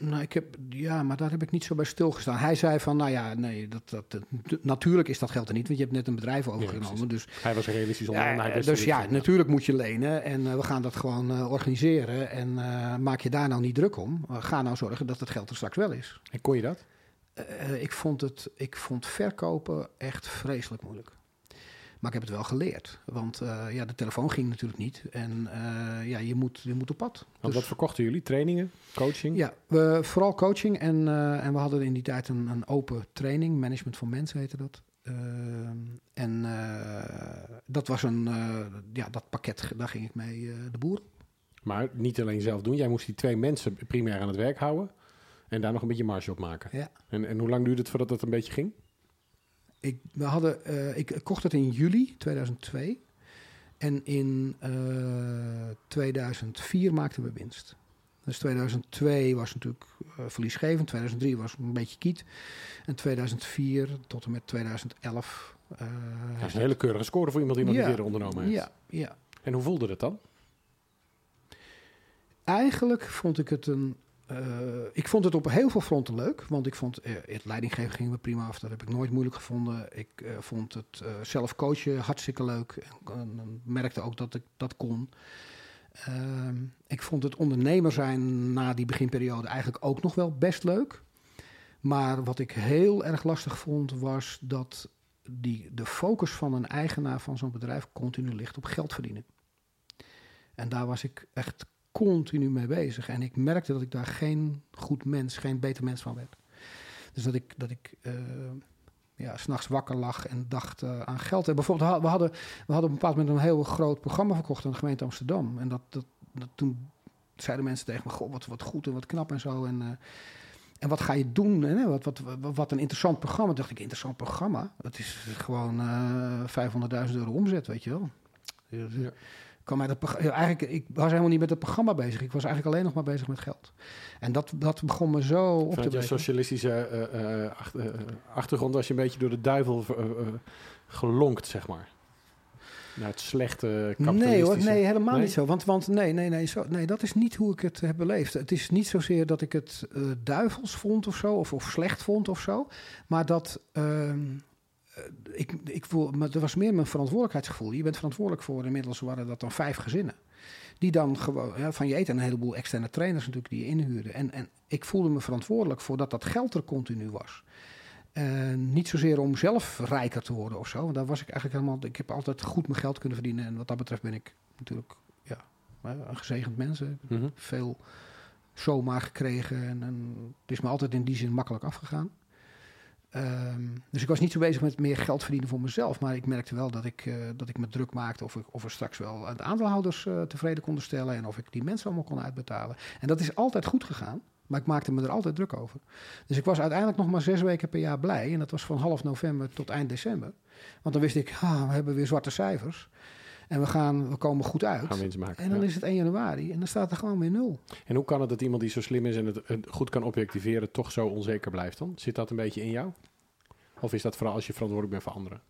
Nou, ik heb, ja, maar daar heb ik niet zo bij stilgestaan. Hij zei van, nou ja, nee, dat, dat, dat- natuurlijk is dat geld er niet, want je hebt net een bedrijf overgenomen. dus Hij was realistisch onder. ja, hij dus ja, natuurlijk moet je lenen en eh, we gaan dat gewoon eh, organiseren. En eh, maak je daar nou niet druk om. Ga nou zorgen dat het geld er straks wel is. En kon je dat? Ik, vond het, ik vond verkopen echt vreselijk moeilijk. Maar ik heb het wel geleerd. Want eh, ja, de telefoon ging natuurlijk niet. En eh, ja, je moet, je moet op pad. Want Dus- wat verkochten jullie? Trainingen? Coaching? Ja, we, vooral coaching. En, eh, en we hadden in die tijd een, een open training. Management van mensen heette dat. En dat was een, ja, dat pakket, daar ging ik mee de boer. Maar niet alleen zelf doen. Jij moest die twee mensen primair aan het werk houden. En daar nog een beetje marge op maken. Ja. En, en hoe lang duurde het voordat dat een beetje ging? Ik, we hadden, eh, ik kocht het in juli 2002. En in eh, 2004 maakten we winst. Dus 2002 was natuurlijk eh, verliesgevend. 2003 was een beetje kiet. En 2004 tot en met 2011. eh, Dat is een hele keurige score voor iemand die nog Ja. niet eerder ondernomen heeft. Ja, ja. En hoe voelde dat dan? Eigenlijk vond ik het een. Eh, ik vond het op heel veel fronten leuk. Want ik vond eh, het leidinggeven ging me prima af. Dat heb ik nooit moeilijk gevonden. Ik eh, vond het zelf coachen hartstikke leuk. En merkte ook dat ik dat kon. Ehm, ik vond het ondernemer zijn na die beginperiode eigenlijk ook nog wel best leuk. Maar wat ik heel erg lastig vond, was dat die, de focus van een eigenaar van zo'n bedrijf continu ligt op geld verdienen. En daar was ik echt continu mee bezig. En ik merkte dat ik daar geen goed mens, geen beter mens van werd. Dus dat ik, dat ik eh, ja, s'nachts wakker lag en dacht eh, aan geld. En bijvoorbeeld, we hadden, we hadden op een bepaald moment een heel groot programma verkocht aan de gemeente Amsterdam. En dat, dat, toen zeiden mensen tegen me, goh, wat, wat goed en wat knap en zo. En, eh, en wat ga je doen? Hè? Wat, wat, wat, wat een interessant programma. Toen dacht ik, interessant programma? Dat is gewoon eh 500.000 euro omzet, weet je wel. Ja. Dat, prog- ja, eigenlijk, ik was helemaal niet met het programma bezig. Ik was eigenlijk alleen nog maar bezig met geld. En dat, dat begon me zo op te Vanuit je breken. socialistische eh, eh, eh, achtergrond was je een beetje door de duivel gelonkt, zeg maar. Naar het slechte Nee hoor, nee, helemaal Nee? niet zo. Want, want nee, nee, nee, zo, nee, dat is niet hoe ik het heb beleefd. Het is niet zozeer dat ik het duivels vond of zo, of, of slecht vond of zo. Maar dat, ehm, eh, ik, ik voel, maar er was meer mijn verantwoordelijkheidsgevoel. Je bent verantwoordelijk voor, inmiddels waren dat dan vijf gezinnen. Die dan gewoon, ja, van je eten een heleboel externe trainers natuurlijk die je inhuurde. En, en ik voelde me verantwoordelijk voor dat dat geld er continu was. Eh, niet zozeer om zelf rijker te worden of zo. Want daar was ik eigenlijk helemaal. Ik heb altijd goed mijn geld kunnen verdienen. En wat dat betreft ben ik natuurlijk ja, eh, een gezegend mens. hè. Mhm. Veel zomaar gekregen. En, en het is me altijd in die zin makkelijk afgegaan. Ehm, dus ik was niet zo bezig met meer geld verdienen voor mezelf. Maar ik merkte wel dat ik, eh, dat ik me druk maakte of, ik, of we straks wel de aandeelhouders eh, tevreden konden stellen. En of ik die mensen allemaal kon uitbetalen. En dat is altijd goed gegaan. Maar ik maakte me er altijd druk over. Dus ik was uiteindelijk nog maar zes weken per jaar blij. En dat was van half november tot eind december. Want dan wist ik, we hebben weer zwarte cijfers. En we, gaan, we komen goed uit. Gaan winst maken. En dan ja. is het 1 januari en dan staat er gewoon weer nul. En hoe kan het dat iemand die zo slim is en het, het goed kan objectiveren, toch zo onzeker blijft dan? Zit dat een beetje in jou? Of is dat vooral als je verantwoordelijk bent voor anderen?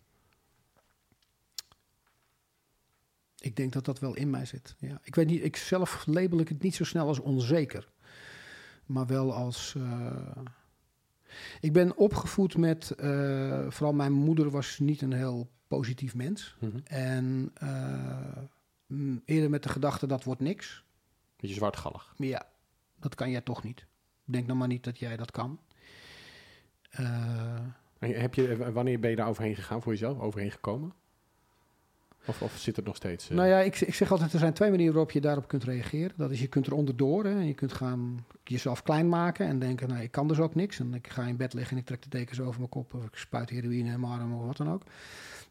Ik denk dat dat wel in mij zit. Ja. Ik weet niet, ik zelf label ik het niet zo snel als onzeker. maar wel als. eh, ik ben opgevoed met. eh, vooral mijn moeder was niet een heel positief mens. Mhm. En eh, mm, eerder met de gedachte dat wordt niks. Beetje zwartgallig. Ja, dat kan jij toch niet. Denk dan maar niet dat jij dat kan. Eh, heb je, wanneer ben je daar overheen gegaan voor jezelf? Overheen gekomen? Of, of zit het nog steeds? eh, Nou ja, ik, ik zeg altijd, er zijn twee manieren waarop je daarop kunt reageren. Dat is, je kunt er onderdoor hè, en je kunt gaan jezelf klein maken en denken, nou, ik kan dus ook niks. En ik ga in bed liggen en ik trek de dekens over mijn kop of ik spuit heroïne in mijn arm of wat dan ook.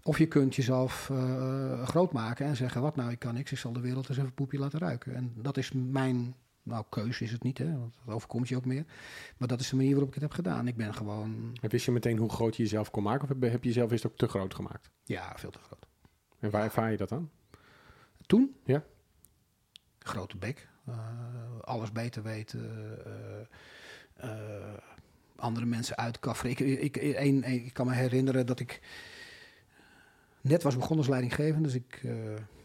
Of je kunt jezelf eh, groot maken en zeggen, wat nou, ik kan niks, ik zal de wereld eens even poepje laten ruiken. En dat is mijn, nou, keuze is het niet, hè, want dat overkomt je ook meer. Maar dat is de manier waarop ik het heb gedaan. Ik ben gewoon, En wist je meteen hoe groot je jezelf kon maken? Of heb, heb je jezelf eerst ook te groot gemaakt? ja, veel te groot. En waar ervaar je dat dan? Toen? Ja. Grote bek. eh, alles beter weten. eh, eh, andere mensen uitkafferen. Ik, ik, ik kan me herinneren dat ik net was begonnen als leidinggevende. Dus ik eh,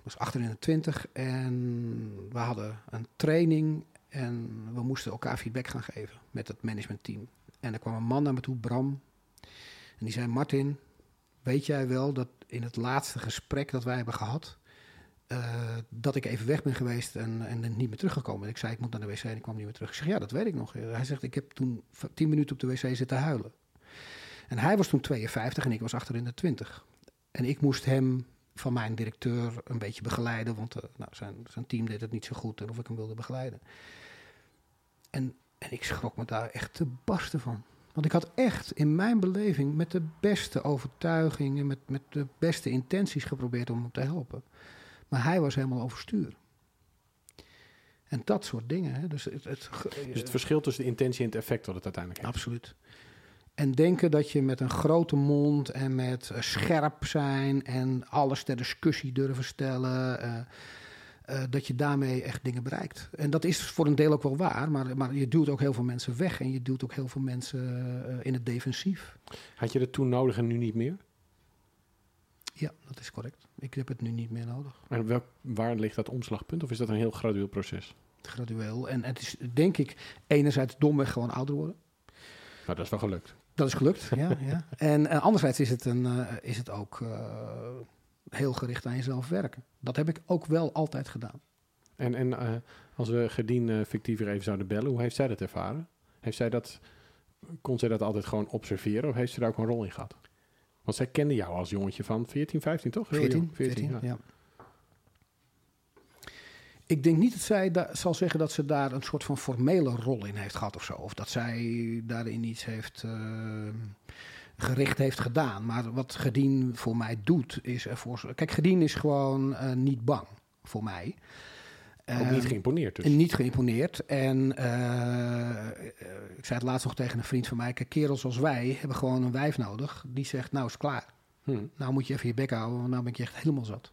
was 28 en we hadden een training en we moesten elkaar feedback gaan geven met het managementteam. En er kwam een man naar me toe, Bram. En die zei, Martin, weet jij wel dat in het laatste gesprek dat wij hebben gehad... eh, dat ik even weg ben geweest en, en niet meer teruggekomen. En ik zei, ik moet naar de wc en ik kwam niet meer terug. Ik zeg, ja, dat weet ik nog. Hij zegt, ik heb toen tien minuten op de wc zitten huilen. En hij was toen 52 en ik was achter in de 20. En ik moest hem van mijn directeur een beetje begeleiden, want eh, nou, zijn, zijn team deed het niet zo goed en of ik hem wilde begeleiden. En, en ik schrok me daar echt te barsten van. Want ik had echt in mijn beleving met de beste overtuigingen, met, met de beste intenties geprobeerd om hem te helpen. Maar hij was helemaal overstuur. En dat soort dingen. Hè. Dus het, het, Dus het verschil tussen de intentie en het effect wat het uiteindelijk heeft. Absoluut. En denken dat je met een grote mond en met eh, scherp zijn en alles ter discussie durven stellen, eh, eh, dat je daarmee echt dingen bereikt. En dat is voor een deel ook wel waar, maar, maar je duwt ook heel veel mensen weg en je duwt ook heel veel mensen eh, in het defensief. Had je dat toen nodig en nu niet meer? Ja, dat is correct. Ik heb het nu niet meer nodig. En welk, waar ligt dat omslagpunt? Of is dat een heel gradueel proces? Gradueel. En het is denk ik enerzijds domweg gewoon ouder worden. Nou, dat is wel gelukt. Dat is gelukt, ja. ja. [laughs] En eh, anderzijds is het, een, is het ook heel gericht aan jezelf werken. Dat heb ik ook wel altijd gedaan. En, en eh, als we Gedien uh, fictief weer even zouden bellen, hoe heeft zij dat ervaren? Heeft zij dat, kon zij dat altijd gewoon observeren of heeft ze daar ook een rol in gehad? Want zij kende jou als jongetje van 14, 15, toch? Heel 14, jong. 14, ja. ja. Ik denk niet dat zij da- zal zeggen dat ze daar een soort van formele rol in heeft gehad of zo. Of dat zij daarin iets heeft eh, gericht heeft gedaan. Maar wat Gedien voor mij doet, is ervoor... Kijk, Gedien is gewoon eh, niet bang voor mij. Ook niet Eh, geïmponeerd dus. En niet geïmponeerd. En eh, eh, ik zei het laatst nog tegen een vriend van mij. Kijk, kerels als wij hebben gewoon een wijf nodig. Die zegt, nou is klaar. Hm. Nou moet je even je bek houden, want nou ben ik echt helemaal zat.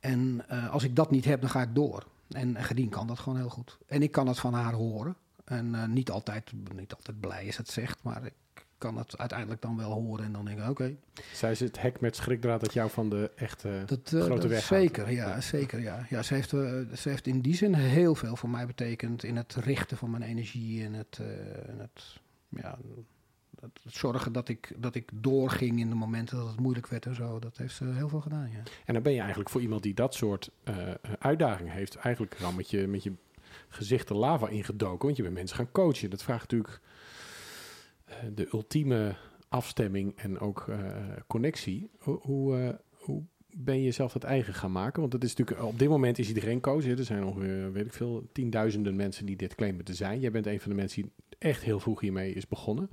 En als ik dat niet heb, dan ga ik door. En Gedien kan dat gewoon heel goed. En ik kan het van haar horen. En niet, altijd, niet altijd blij is het zegt, maar ik kan het uiteindelijk dan wel horen. En dan denk ik, oké, Zij is het hek met schrikdraad dat jou van de echte... dat, eh, Grote dat weg zeker, ja, Ja. zeker, ja. ja ze, heeft, eh, ze heeft in die zin heel veel voor mij betekend in het richten van mijn energie en het, eh, en het, ja, het zorgen dat ik, dat ik doorging in de momenten dat het moeilijk werd en zo. Dat heeft ze heel veel gedaan, ja. En dan ben je eigenlijk voor iemand die dat soort uitdagingen heeft, eigenlijk al met je, met je gezicht de lava ingedoken. Want je bent mensen gaan coachen. Dat vraagt natuurlijk de ultieme afstemming en ook eh, connectie. Hoe, hoe, eh, hoe ben je jezelf dat eigen gaan maken? Want dat is natuurlijk, op dit moment is iedereen coach. hè. Er zijn ongeveer, weet ik veel, tienduizenden mensen die dit claimen te zijn. Jij bent een van de mensen die echt heel vroeg hiermee is begonnen.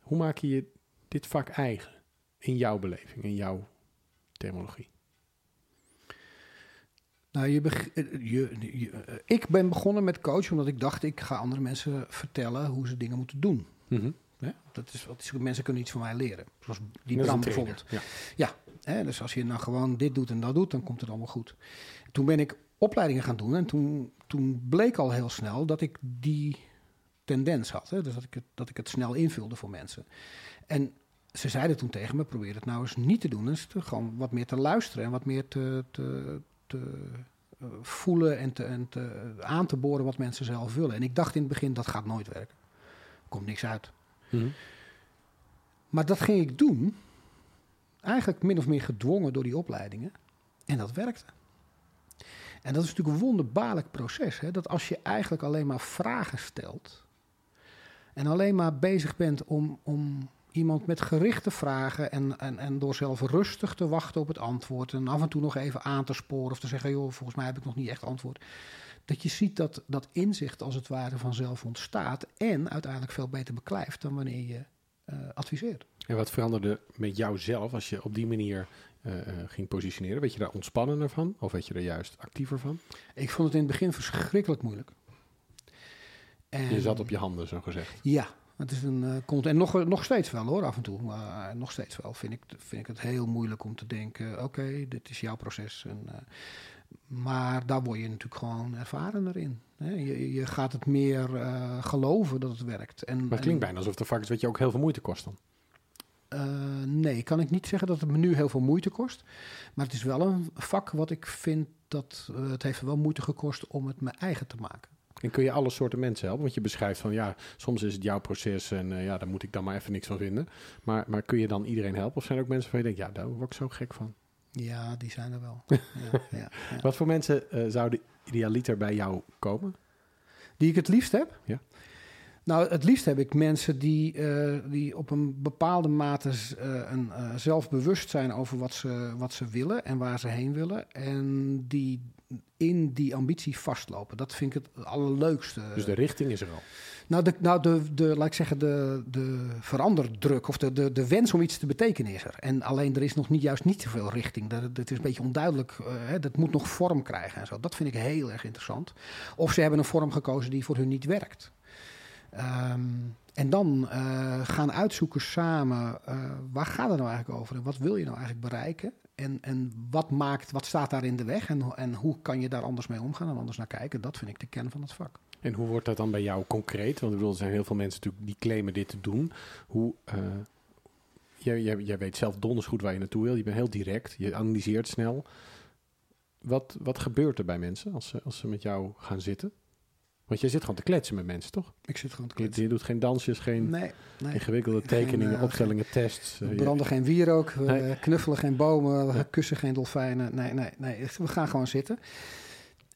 Hoe maak je je dit vak eigen? In jouw beleving, in jouw terminologie. Nou, je beg- eh, je, je- eh, ik ben begonnen met coachen omdat ik dacht, ik ga andere mensen vertellen hoe ze dingen moeten doen. Mhm. Hè? Dat is, wat mensen kunnen iets van mij leren. Zoals die Bram bijvoorbeeld. Ja. Hè, dus als je nou gewoon dit doet en dat doet, dan komt het allemaal goed. Toen ben ik opleidingen gaan doen en toen, toen bleek al heel snel dat ik die tendens had. Hè? Dus dat ik, het, dat ik het snel invulde voor mensen. En ze zeiden toen tegen me, probeer het nou eens niet te doen. Dus te, gewoon wat meer te luisteren en wat meer te, te, te eh, voelen en, te, en te, aan te boren wat mensen zelf willen. En ik dacht in het begin, dat gaat nooit werken. Er komt niks uit. Mhm. Maar dat ging ik doen, eigenlijk min of meer gedwongen door die opleidingen. En dat werkte. En dat is natuurlijk een wonderbaarlijk proces. Hè? Dat als je eigenlijk alleen maar vragen stelt. En alleen maar bezig bent om, om iemand met gerichte vragen. En, en, en door zelf rustig te wachten op het antwoord. En af en toe nog even aan te sporen. Of te zeggen: joh, volgens mij heb ik nog niet echt antwoord. Dat je ziet dat dat inzicht als het ware vanzelf ontstaat. En uiteindelijk veel beter beklijft dan wanneer je eh, adviseert. En wat veranderde met jou zelf als je op die manier eh, eh, ging positioneren? Werd je daar ontspannender van? Of werd je er juist actiever van? Ik vond het in het begin verschrikkelijk moeilijk. En, Je zat op je handen, zo gezegd. Ja, het is een uh, cont- En nog, nog steeds wel hoor, af en toe. Maar nog steeds wel vind ik, vind ik het heel moeilijk om te denken: oké, dit is jouw proces. En, maar daar word je natuurlijk gewoon ervarener in. Je, je gaat het meer eh, geloven dat het werkt. En, Maar het klinkt bijna alsof de vak is wat je ook heel veel moeite kost dan. Eh, nee, kan ik niet zeggen dat het me nu heel veel moeite kost. Maar het is wel een vak wat ik vind dat eh, het heeft wel moeite gekost om het mijn eigen te maken. En kun je alle soorten mensen helpen? Want je beschrijft van ja, soms is het jouw proces en ja, daar moet ik dan maar even niks van vinden. Maar, maar kun je dan iedereen helpen? Of zijn er ook mensen van je denkt, ja, daar word ik zo gek van? Ja, die zijn er wel. [laughs] ja, ja, ja. Wat voor mensen eh, zouden idealiter bij jou komen? Die ik het liefst heb? Ja. Nou, het liefst heb ik mensen die, eh, die op een bepaalde mate eh, een, zelfbewust zijn over wat ze, wat ze willen en waar ze heen willen. En die in die ambitie vastlopen. Dat vind ik het allerleukste. Dus de richting is er al. Nou, de, nou de, de, laat ik zeggen, de, de veranderdruk of de, de, de wens om iets te betekenen is er. En alleen er is nog niet, juist niet zoveel richting. Dat, dat is een beetje onduidelijk. eh, hè, dat moet nog vorm krijgen en zo. Dat vind ik heel erg interessant. Of ze hebben een vorm gekozen die voor hun niet werkt. Ehm, en dan eh, gaan uitzoeken samen, eh, waar gaat het nou eigenlijk over? En wat wil je nou eigenlijk bereiken? En, en wat, maakt, wat staat daar in de weg? En, en hoe kan je daar anders mee omgaan en anders naar kijken? Dat vind ik de kern van het vak. En hoe wordt dat dan bij jou concreet? Want ik bedoel, er zijn heel veel mensen natuurlijk die claimen dit te doen. Hoe, eh, jij, weet zelf donders goed waar je naartoe wil. Je bent heel direct. Je analyseert snel. Wat, wat gebeurt er bij mensen als ze, als ze met jou gaan zitten? Want jij zit gewoon te kletsen met mensen, toch? Ik zit gewoon te kletsen. je doet geen dansjes, geen Nee, nee. ingewikkelde Geen, tekeningen, eh, opstellingen, tests. We Eh, je- branden geen wierook, we Nee. knuffelen geen bomen, we Ja. kussen geen dolfijnen. Nee, nee, nee, we gaan gewoon zitten.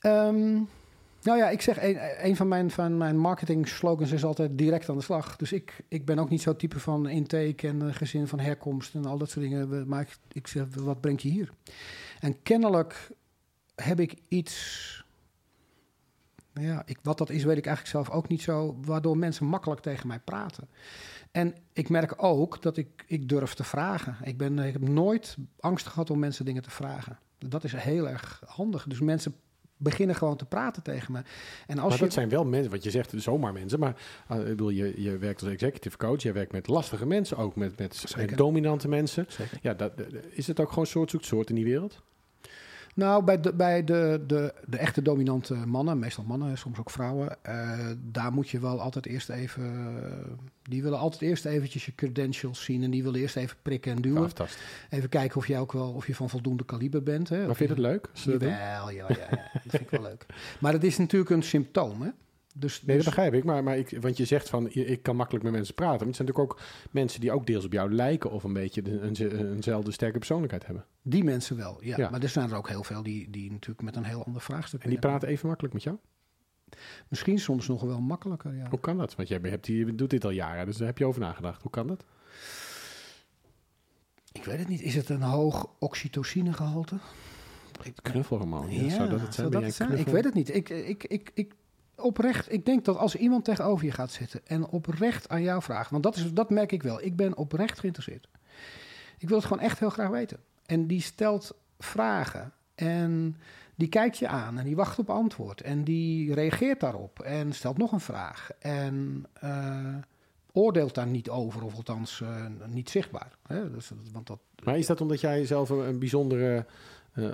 Ehm, nou ja, ik zeg, een, een van, mijn, van mijn marketing slogans is altijd direct aan de slag. Dus ik, ik ben ook niet zo type van intake en eh, gezin van herkomst en al dat soort dingen. We- Maar ik, ik zeg, wat brengt je hier? En kennelijk heb ik iets... Ja, ik, wat dat is, weet ik eigenlijk zelf ook niet zo. Waardoor mensen makkelijk tegen mij praten. En ik merk ook dat ik, ik durf te vragen. Ik, ben, ik heb nooit angst gehad om mensen dingen te vragen. Dat is heel erg handig. Dus mensen beginnen gewoon te praten tegen me. En als maar je, dat zijn wel mensen, wat je zegt, zomaar mensen. Maar eh, ik bedoel, je, je werkt als executive coach, je werkt met lastige mensen, ook met, met, dominante mensen. Zeker. Ja, dat, is het ook gewoon soort zoekt soort in die wereld? Nou, bij, de, bij de, de, de echte dominante mannen, meestal mannen, soms ook vrouwen, eh, daar moet je wel altijd eerst even. die willen altijd eerst eventjes je credentials zien en die willen eerst even prikken en duwen. Even kijken of jij ook wel of je van voldoende kaliber bent. Hè? Maar vind je het leuk? dat? Jawel, ja, ja, ja, dat vind ik wel leuk. Maar het is natuurlijk een symptoom, hè? Dus, Nee, dat dus- begrijp ik. Maar, maar ik, want je zegt van, ik kan makkelijk met mensen praten. Maar het zijn natuurlijk ook mensen die ook deels op jou lijken... of een beetje de- een, eenzelfde sterke persoonlijkheid hebben. Die mensen wel, ja. Ja. Maar er zijn er ook heel veel die, die natuurlijk met een heel ander vraagstuk En die praten even makkelijk met jou? Misschien soms nog wel makkelijker, ja. Hoe kan dat? Want jij hebt die, je doet dit al jaren, dus daar heb je over nagedacht. Hoe kan dat? Ik weet het niet. Is het een hoog oxytocinegehalte? Knuffelhormoon. Ja, Ja, zou dat het zijn? dat het zijn? knuffel- Ik weet het niet. Ik, ik, ik, ik, oprecht, ik denk dat als iemand tegenover je gaat zitten en oprecht aan jou vraagt, want dat, is, dat merk ik wel. Ik ben oprecht geïnteresseerd. Ik wil het gewoon echt heel graag weten. En die stelt vragen en die kijkt je aan en die wacht op antwoord en die reageert daarop en stelt nog een vraag en eh, oordeelt daar niet over, of althans eh, niet zichtbaar. Hè? Dus, want dat, Maar is dat omdat jij zelf een, bijzondere eh,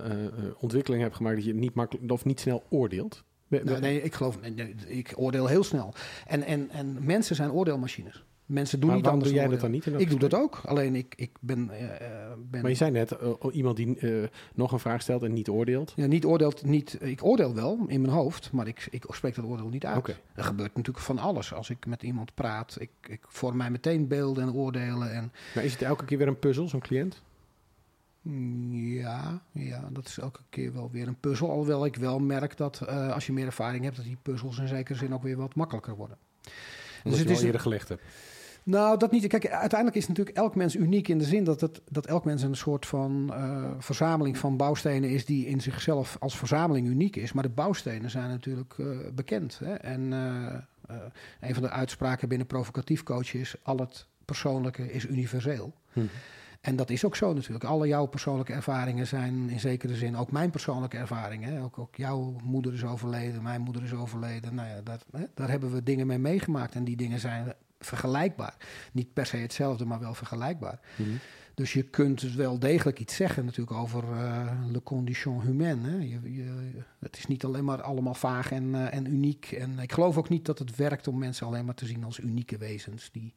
ontwikkeling hebt gemaakt... dat je niet makkelijk of niet snel oordeelt? Nou, nee, ik geloof, nee, ik oordeel heel snel. En, en, en mensen zijn oordeelmachines. Mensen doen Maar niet waarom anders. doe jij dat dan niet? dat Ik doe dat ook. Alleen ik, ik ben, eh, eh, ben Maar je zei net, eh, iemand die nog een vraag stelt en niet oordeelt. ja, niet oordeelt, niet, ik oordeel wel in mijn hoofd, maar ik, ik spreek dat oordeel niet uit. Oké. Er gebeurt natuurlijk van alles als ik met iemand praat. Ik, ik vorm mij meteen beelden en oordelen. En Maar is het elke keer weer een puzzel, zo'n cliënt? Ja, ja, dat is elke keer wel weer een puzzel. Alhoewel ik wel merk dat eh, als je meer ervaring hebt, dat die puzzels in zekere zin ook weer wat makkelijker worden. Omdat het je is al eerder gelegd hebt. Nou, dat niet. Kijk, uiteindelijk is natuurlijk elk mens uniek in de zin dat, het, dat elk mens een soort van eh, verzameling van bouwstenen is die in zichzelf als verzameling uniek is. Maar de bouwstenen zijn natuurlijk eh, bekend. Hè? En een van de uitspraken binnen provocatief coachen is: al het persoonlijke is universeel. Hm. En dat is ook zo natuurlijk. Alle jouw persoonlijke ervaringen zijn in zekere zin ook mijn persoonlijke ervaringen. Hè? Ook, ook jouw moeder is overleden, mijn moeder is overleden. Nou ja, dat, hè? daar hebben we dingen mee meegemaakt. En die dingen zijn vergelijkbaar. Niet per se hetzelfde, maar wel vergelijkbaar. Mhm. Dus je kunt wel degelijk iets zeggen natuurlijk over eh, le condition humaine. Hè? Je, je, het is niet alleen maar allemaal vaag en, eh, en uniek. En ik geloof ook niet dat het werkt om mensen alleen maar te zien als unieke wezens. Die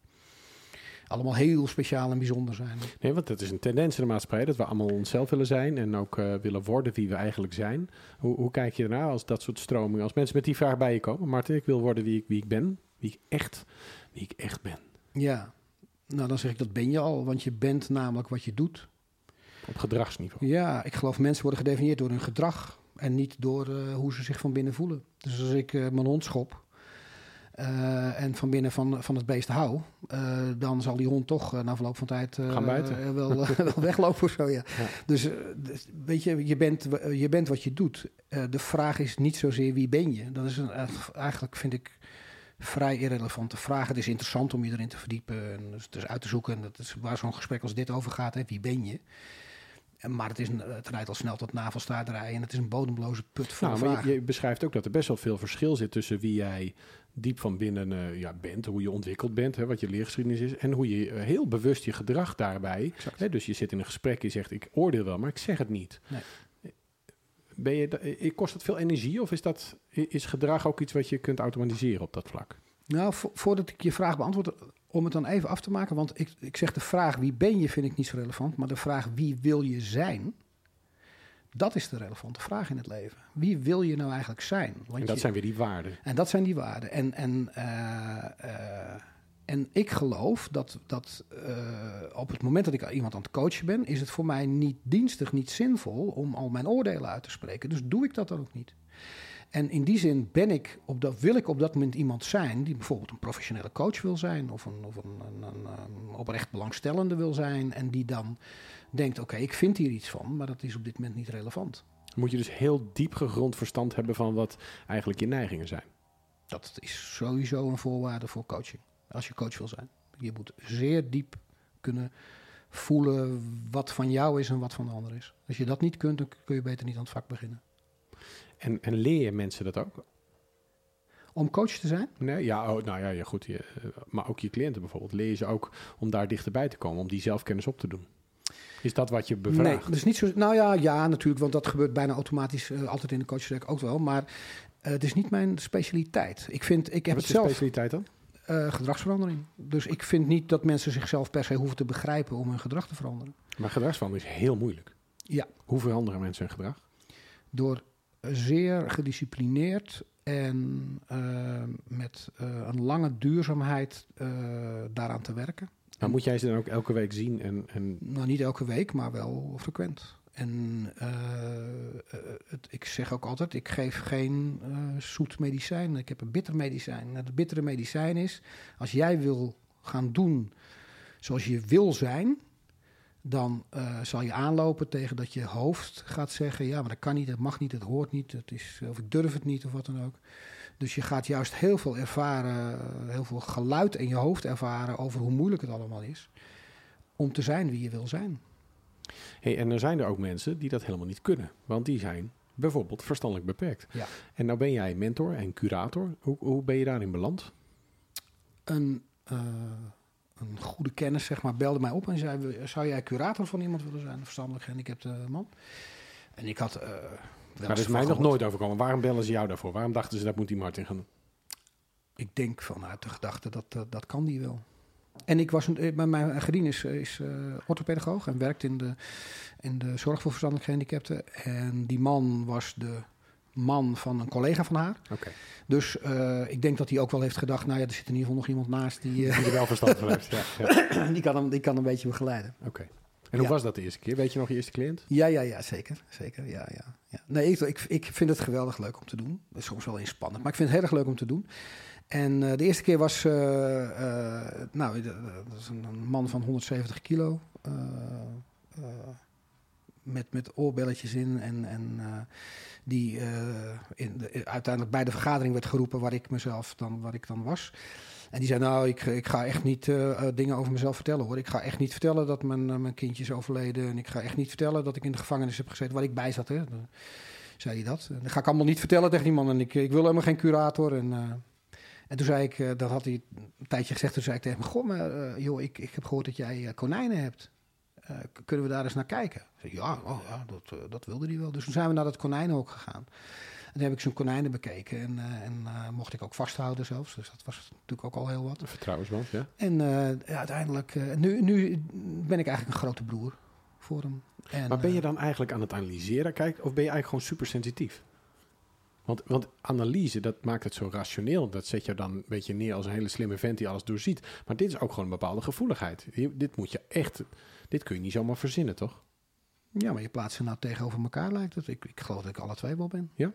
allemaal heel speciaal en bijzonder zijn. Nee, want dat is een tendens in de maatschappij dat we allemaal onszelf willen zijn en ook eh, willen worden wie we eigenlijk zijn. Hoe, hoe kijk je ernaar als dat soort stromingen, als mensen met die vraag bij je komen? Martin, ik wil worden wie ik, wie ik ben, wie ik, echt, wie ik echt ben. Ja, nou dan zeg ik dat ben je al, want je bent namelijk wat je doet. Op gedragsniveau. Ja, ik geloof mensen worden gedefinieerd door hun gedrag en niet door eh, hoe ze zich van binnen voelen. Dus als ik eh, mijn hond schop eh, en van binnen van, van het beest hou, eh, dan zal die hond toch eh, na verloop van tijd Gaan wel, wel [laughs] weglopen of zo. Ja. Ja. Dus, dus, weet je, je bent, je bent wat je doet. De vraag is niet zozeer wie ben je. Dat is een, eigenlijk, vind ik, vrij irrelevante vraag. Het is interessant om je erin te verdiepen en dus, dus uit te zoeken. En dat is waar zo'n gesprek als dit over gaat. Hè. Wie ben je? Maar het, is een, het rijdt al snel tot navelstaarderij en het is een bodemloze put van Nou, maar je beschrijft ook dat er best wel veel verschil zit tussen wie jij diep van binnen eh, ja, bent, hoe je ontwikkeld bent, hè, wat je leergeschiedenis is, en hoe je eh, heel bewust je gedrag daarbij. Hè, dus je zit in een gesprek, je zegt ik oordeel wel, maar ik zeg het niet. Nee. Ben je, eh, kost het veel energie of is, dat, is gedrag ook iets wat je kunt automatiseren op dat vlak? Nou, vo- voordat ik je vraag beantwoord, om het dan even af te maken. Want ik, ik zeg de vraag wie ben je vind ik niet zo relevant. Maar de vraag wie wil je zijn, dat is de relevante vraag in het leven. Wie wil je nou eigenlijk zijn? Want en dat je- zijn weer die waarden. En dat zijn die waarden. En, en, eh, eh, en ik geloof dat, dat eh, op het moment dat ik iemand aan het coachen ben, is het voor mij niet dienstig, niet zinvol om al mijn oordelen uit te spreken. Dus doe ik dat dan ook niet. En in die zin ben ik op dat, wil ik op dat moment iemand zijn die bijvoorbeeld een professionele coach wil zijn of een, of een, een, een, een oprecht belangstellende wil zijn en die dan denkt, oké, ik vind hier iets van, maar dat is op dit moment niet relevant. Moet je dus heel diep gegrond verstand hebben van wat eigenlijk je neigingen zijn. Dat is sowieso een voorwaarde voor coaching. Als je coach wil zijn. Je moet zeer diep kunnen voelen wat van jou is en wat van de ander is. Als je dat niet kunt, dan kun je beter niet aan het vak beginnen. En, en leer je mensen dat ook? Om coach te zijn? Nee, ja, oh, nou ja, ja goed. Je, eh, maar ook je cliënten bijvoorbeeld. Leer je ze ook om daar dichterbij te komen, om die zelfkennis op te doen? Is dat wat je bevraagt? Nee, dus niet zo. Nou ja, ja, natuurlijk, want dat gebeurt bijna automatisch eh, altijd in de coachtrek ook wel. Maar eh, het is niet mijn specialiteit. Ik vind, ik heb Wat het is je zelf specialiteit dan? eh, gedragsverandering. Dus ik vind niet dat mensen zichzelf per se hoeven te begrijpen om hun gedrag te veranderen. Maar gedragsverandering is heel moeilijk. Ja. Hoe veranderen mensen hun gedrag? door zeer gedisciplineerd en met een lange duurzaamheid daaraan te werken. Maar moet jij ze dan ook elke week zien? En, en Nou, niet elke week, maar wel frequent. En eh, eh, het, ik zeg ook altijd, ik geef geen eh, zoet medicijn. Ik heb een bitter medicijn. Het bittere medicijn is, als jij wil gaan doen zoals je wil zijn... dan zal je aanlopen tegen dat je hoofd gaat zeggen... ja, maar dat kan niet, dat mag niet, dat hoort niet, het is, of ik durf het niet of wat dan ook. Dus je gaat juist heel veel ervaren, heel veel geluid in je hoofd ervaren... over hoe moeilijk het allemaal is om te zijn wie je wil zijn. Hey, en er zijn er ook mensen die dat helemaal niet kunnen. Want die zijn bijvoorbeeld verstandelijk beperkt. Ja. En nou ben jij mentor en curator. Hoe, hoe ben je daarin beland? Een, eh, een goede kennis zeg maar, belde mij op en zei... zou jij curator van iemand willen zijn? Een verstandelijk gehandicapte man. En ik had... eh, Maar dat is mij nog nooit overkomen. Waarom bellen ze jou daarvoor? Waarom dachten ze dat moet die Martin gaan doen? Ik denk vanuit de gedachte dat eh, dat kan die wel. En ik was, een- eh, mijn- mijn Gerien is, is eh, orthopedagoog en werkt in de, in de zorg voor verstandelijk gehandicapten. En die man was de man van een collega van haar. Dus eh, ik denk dat hij ook wel heeft gedacht, nou ja, er zit in ieder geval nog iemand naast die, eh, Die er wel verstand van heeft. Ja, [laughs] ja. die, kan hem, die kan een beetje begeleiden. Oké. En hoe Ja. was dat de eerste keer? Weet je nog je eerste cliënt? Ja, ja, ja, zeker. zeker ja, ja, ja. Nee, ik, ik, vind het geweldig leuk om te doen. Soms wel inspannend, maar ik vind het heel erg leuk om te doen. En eh, de eerste keer was, eh, eh, nou, dat is een, man van 170 kilo. met, met oorbelletjes in. En, en die in de, uiteindelijk bij de vergadering werd geroepen waar ik mezelf dan, waar ik dan was. En die zei, nou, ik, ga echt niet eh, eh, dingen over mezelf vertellen hoor. Ik ga echt niet vertellen dat mijn, eh, mijn kindje is overleden. En ik ga echt niet vertellen dat ik in de gevangenis heb gezeten waar ik bij zat. Hè. Zei hij dat. Dat ga ik allemaal niet vertellen tegen die man. En ik, ik wil helemaal geen curator. En, en toen zei ik, dat had hij een tijdje gezegd. Toen zei ik tegen hem, goh, maar joh, ik, ik heb gehoord dat jij konijnen hebt. Kunnen we daar eens naar kijken? Ja, oh, ja dat, dat wilde hij wel. Dus toen zijn we naar dat konijnenhok gegaan. En toen heb ik zijn konijnen bekeken. En, eh, en eh, mocht ik ook vasthouden zelfs. Dus dat was natuurlijk ook al heel wat. Een vertrouwensband, ja. En eh, ja, uiteindelijk, nu, nu ben ik eigenlijk een grote broer voor hem. En, Maar ben je dan eigenlijk aan het analyseren, kijk, of ben je eigenlijk gewoon super sensitief? Want, want analyse, dat maakt het zo rationeel. Dat zet je dan een beetje neer als een hele slimme vent die alles doorziet. Maar dit is ook gewoon een bepaalde gevoeligheid. Dit moet je echt, dit kun je niet zomaar verzinnen, toch? Ja, maar je plaatst ze nou tegenover elkaar, lijkt het. Ik, ik geloof dat ik alle twee wel ben. Ja,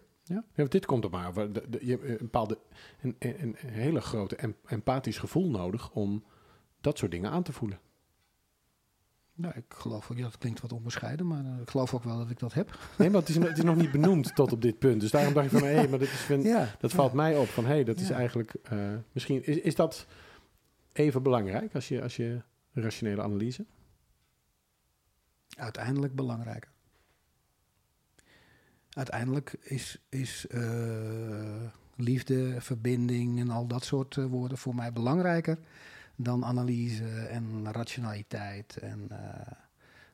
want dit komt er maar. over. Je hebt een bepaalde, een, een, een hele grote em- empathisch gevoel nodig om dat soort dingen aan te voelen. Nou, ik geloof ook, ja, dat klinkt wat onbescheiden, maar eh, ik geloof ook wel dat ik dat heb. Nee, maar het is, het is nog niet benoemd [laughs] tot op dit punt. Dus daarom dacht ik van, hé, maar dit is, vind- Ja, dat valt mij op. Van, hé, dat is Ja. eigenlijk, eh, misschien, is, is dat even belangrijk als je, als je rationele analyse? uiteindelijk belangrijker. Uiteindelijk is, is eh, liefde, verbinding en al dat soort eh, woorden voor mij belangrijker dan analyse en rationaliteit en eh,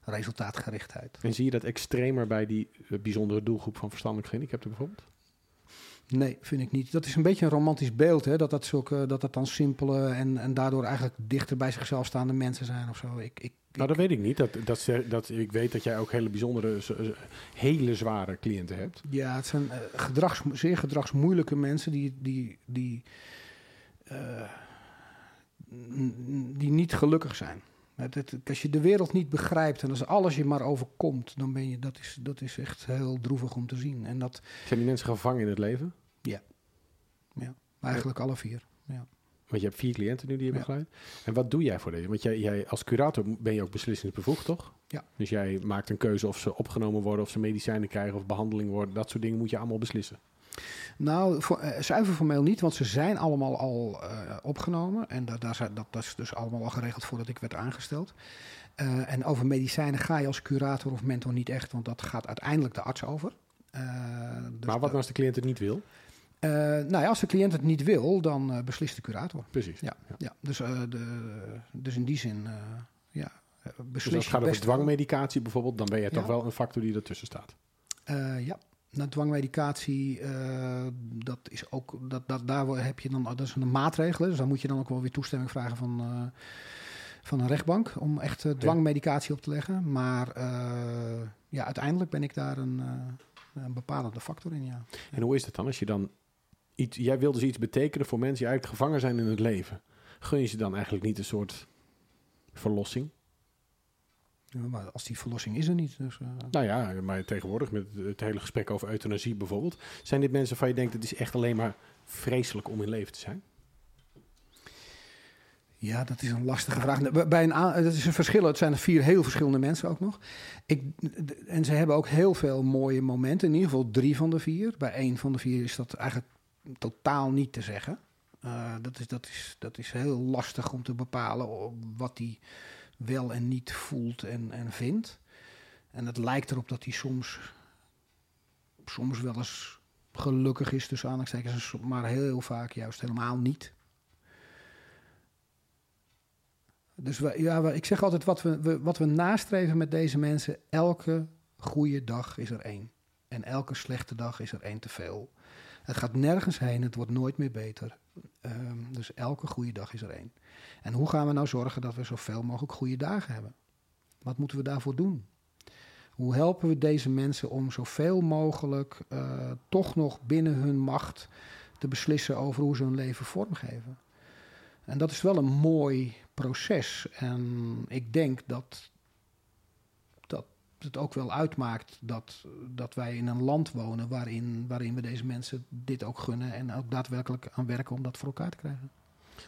resultaatgerichtheid. En zie je dat extremer bij die bijzondere doelgroep van verstandelijk gehandicapten bijvoorbeeld? Nee, vind ik niet. Dat is een beetje een romantisch beeld, hè? Dat, dat, zulke, dat dat dan simpele en, en daardoor eigenlijk dichter bij zichzelf staande mensen zijn of zo. Ik, ik, Nou, dat weet ik niet. Dat, dat, ze- dat, ik weet dat jij ook hele bijzondere, hele zware cliënten hebt. Ja, het zijn eh, gedrags, zeer gedragsmoeilijke mensen die, die, die, eh, die niet gelukkig zijn. Als je de wereld niet begrijpt en als alles je maar overkomt, dan ben je, dat is, dat is echt heel droevig om te zien. En dat Zijn die mensen gevangen in het leven? eigenlijk alle vier. Ja. Want je hebt vier cliënten nu die je Ja. begeleidt. En wat doe jij voor deze? Want jij, jij als curator ben je ook beslissingsbevoegd, toch? Ja. Dus jij maakt een keuze of ze opgenomen worden, of ze medicijnen krijgen of behandeling worden. Dat soort dingen moet je allemaal beslissen. Nou, voor, eh, zuiver formeel niet, want ze zijn allemaal al eh, opgenomen. En dat, daar zijn, dat, dat is dus allemaal al geregeld voordat ik werd aangesteld. Eh, en over medicijnen ga je als curator of mentor niet echt, want dat gaat uiteindelijk de arts over. Dus maar wat nou als de cliënt het niet wil? Nou ja, als de cliënt het niet wil, dan beslist de curator. Precies. Ja, ja. Dus, de, dus in die zin, ja, eh, Dus als het gaat je over dwangmedicatie bijvoorbeeld, dan ben jij toch wel een factor die ertussen staat. Ja, nou, dwangmedicatie, eh, dat is ook, dat, dat, daar heb je dan, dat is een maatregel. Dus dan moet je dan ook wel weer toestemming vragen van, eh, van een rechtbank om echt eh, dwangmedicatie op te leggen. Maar ja, uiteindelijk ben ik daar een, een bepalende factor in, ja. En hoe is het dan als je dan iets, jij wil dus iets betekenen voor mensen die eigenlijk gevangen zijn in het leven. Gun je ze dan eigenlijk niet een soort verlossing? Ja, Maar als die verlossing is er niet. Dus, eh, Nou ja, maar tegenwoordig met het hele gesprek over euthanasie bijvoorbeeld, zijn dit mensen van je denkt het is echt alleen maar vreselijk om in leven te zijn? Ja, dat is een lastige vraag. Bij- een, dat is een verschil. Het zijn er vier heel verschillende mensen ook nog. Ik, en ze hebben ook heel veel mooie momenten. In ieder geval drie van de vier. Bij één van de vier is dat eigenlijk totaal niet te zeggen. Eh, dat, is, dat, is, dat is heel lastig om te bepalen wat hij wel en niet voelt en, en vindt. En het lijkt erop dat hij soms, soms wel eens gelukkig is, tussen aanhalingstekens, maar heel vaak juist helemaal niet. Dus we, ja, we- ik zeg altijd, wat we, we, wat we nastreven met deze mensen, elke goede dag is er één. En elke slechte dag is er één te veel. Het gaat nergens heen, het wordt nooit meer beter. Ehm, dus elke goede dag is er één. En hoe gaan we nou zorgen dat we zoveel mogelijk goede dagen hebben? Wat moeten we daarvoor doen? Hoe helpen we deze mensen om zoveel mogelijk uh, toch nog binnen hun macht te beslissen over hoe ze hun leven vormgeven? En dat is wel een mooi proces. En ik denk dat het ook wel uitmaakt dat, dat wij in een land wonen waarin, waarin we deze mensen dit ook gunnen en ook daadwerkelijk aan werken om dat voor elkaar te krijgen.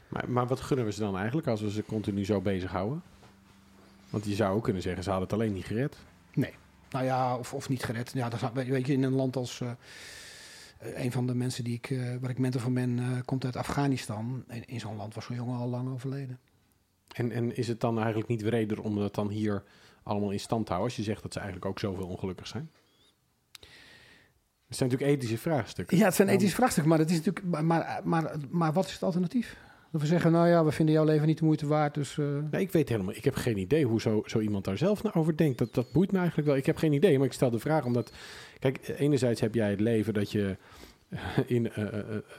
Maar, maar wat gunnen we ze dan eigenlijk als we ze continu zo bezighouden? Want je zou ook kunnen zeggen, ze hadden het alleen niet gered. Nee. Nou ja, of, of niet gered. Ja, dat, weet je, in een land als... Uh, een van de mensen die ik, uh, waar ik mentor van ben, uh, komt uit Afghanistan. In, in zo'n land was zo'n jongen al lang overleden. En, en is het dan eigenlijk niet breder om dat dan hier allemaal in stand houden... als je zegt dat ze eigenlijk ook zoveel ongelukkig zijn? Het zijn natuurlijk ethische vraagstukken. Ja, het zijn ethische vraagstukken, maar, het is natuurlijk, maar, maar, maar, maar wat is het alternatief? Dat we zeggen, nou ja, we vinden jouw leven niet de moeite waard, dus... Uh... Nee, ik weet helemaal, ik heb geen idee hoe zo, zo iemand daar zelf naar over denkt. Dat, dat boeit me eigenlijk wel. Ik heb geen idee, maar ik stel de vraag omdat... Kijk, enerzijds heb jij het leven dat je [laughs] in uh,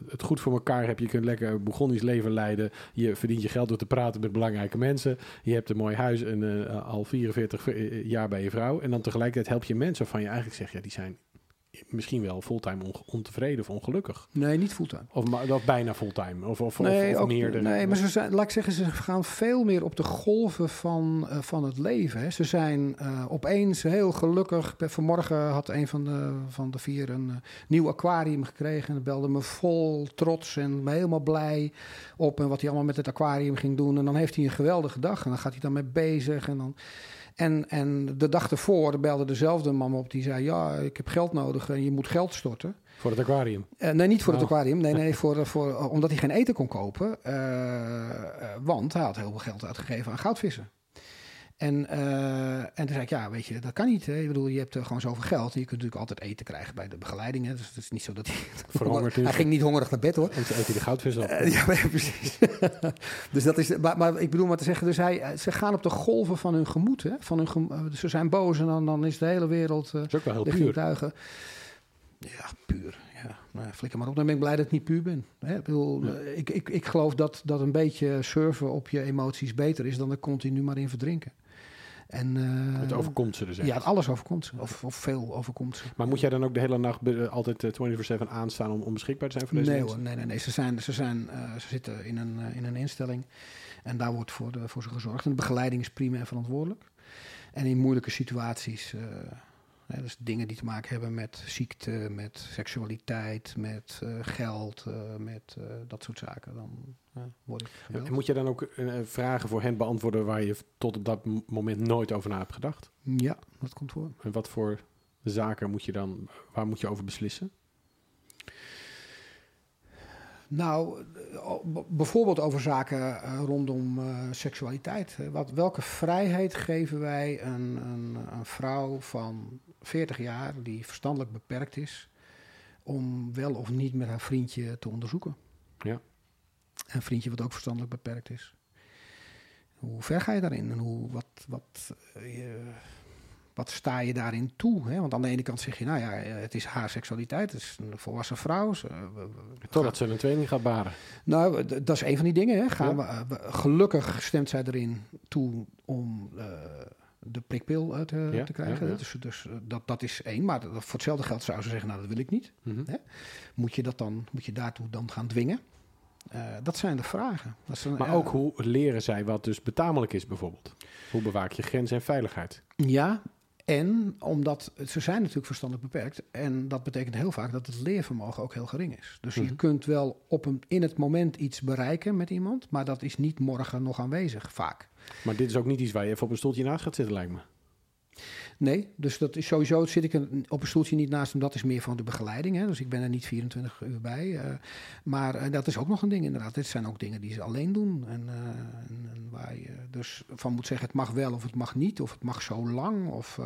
het goed voor elkaar hebt. Je kunt lekker Bourgondisch leven leiden. Je verdient je geld door te praten met belangrijke mensen. Je hebt een mooi huis en al 44 jaar bij je vrouw. En dan tegelijkertijd help je mensen waarvan je eigenlijk zegt... ja, die zijn misschien wel fulltime ontevreden of ongelukkig. Nee, niet fulltime. Of, bijna fulltime. Of, of, nee, of, of meerdere. Nee, maar ze zijn, laat ik zeggen, ze gaan veel meer op de golven van, uh, van het leven. Hè. Ze zijn uh, opeens heel gelukkig. Vanmorgen had een van de, van de vier een uh, nieuw aquarium gekregen. En belde me vol trots en me helemaal blij op. En wat hij allemaal met het aquarium ging doen. En dan heeft hij een geweldige dag. En dan gaat hij dan mee bezig. En dan... En, en de dag ervoor belde dezelfde man op die zei: Ja, ik heb geld nodig en je moet geld storten. Voor het aquarium? Uh, nee, niet voor het oh. aquarium. Nee, nee, [laughs] voor, voor, omdat hij geen eten kon kopen. Uh, want hij had heel veel geld uitgegeven aan goudvissen. En, uh, en toen zei ik, ja, weet je, dat kan niet. Hè? Ik bedoel, je hebt uh, gewoon zoveel geld. En je kunt natuurlijk altijd eten krijgen bij de begeleiding. Hè? Dus het is niet zo dat hij... [laughs] Verhongerd hij ging niet hongerig naar bed, hoor. En eet hij de goudvis op. [laughs] Uh, ja, precies. [laughs] dus dat is... Maar, maar, ik bedoel maar te zeggen, dus hij, ze gaan op de golven van hun gemoed. Hè? Van hun gem, ze zijn boos en dan, dan is de hele wereld... dat is ook wel heel puur. Tuigen. Ja, puur. Ja, nou, flikker maar op. Dan ben ik blij dat ik niet puur ben. Hè? Ik, bedoel, ja. ik, ik, ik geloof dat, dat een beetje surfen op je emoties beter is dan er continu maar in verdrinken. En, uh, het overkomt ze dus echt. Ja, alles overkomt ze. Of, of veel overkomt ze. Maar moet jij dan ook de hele nacht uh, altijd uh, 24-7 aanstaan om, om beschikbaar te zijn voor deze nee, mensen? Nee, nee, nee. Ze, zijn, ze, zijn, ze zitten in een, in een instelling en daar wordt voor, de, voor ze gezorgd. En de begeleiding is prima en verantwoordelijk. En in moeilijke situaties dus dingen die te maken hebben met ziekte, met seksualiteit, met uh, geld, uh, met uh, dat soort zaken. Dan word ik en moet je dan ook vragen voor hen beantwoorden waar je tot op dat moment nooit over na hebt gedacht? Ja, dat komt voor. En wat voor zaken moet je dan, waar moet je over beslissen? Nou, bijvoorbeeld over zaken rondom uh, seksualiteit. Wat, welke vrijheid geven wij een, een, een, vrouw van 40 jaar die verstandelijk beperkt is, om wel of niet met haar vriendje te onderzoeken? Ja. Een vriendje wat ook verstandelijk beperkt is. Hoe ver ga je daarin en hoe, wat, wat, uh, wat sta je daarin toe? Hè? Want aan de ene kant zeg je, nou ja, het is haar seksualiteit, het is een volwassen vrouw. Ze, we Totdat ze een tweeling gaat baren. Nou, dat is een van die dingen. Hè? Gaan ja. we, gelukkig stemt zij erin toe om uh, de prikpil te, ja, te, krijgen. Ja, dus, dus dat, dat is één. Maar voor hetzelfde geld zou ze zeggen, nou dat wil ik niet. Mm -hmm. hè? Moet je dat dan, moet je daartoe dan gaan dwingen? Uh, dat zijn de vragen. Dat een, maar ook hoe leren zij wat dus betamelijk is bijvoorbeeld? Hoe bewaak je grenzen en veiligheid? Ja, en omdat ze zijn natuurlijk verstandelijk beperkt. En dat betekent heel vaak dat het leervermogen ook heel gering is. Dus je kunt wel op een, in het moment iets bereiken met iemand. Maar dat is niet morgen nog aanwezig, vaak. Maar dit is ook niet iets waar je even op een stoeltje naast gaat zitten, lijkt me. Nee, dus dat is sowieso zit ik op een stoeltje niet naast hem. Dat is meer van de begeleiding. Hè? Dus ik ben er niet 24 uur bij. Uh, maar uh, dat is ook nog een ding inderdaad. Dit zijn ook dingen die ze alleen doen. En, uh, en, en, waar je dus van moet zeggen: het mag wel of het mag niet. Of het mag zo lang. Of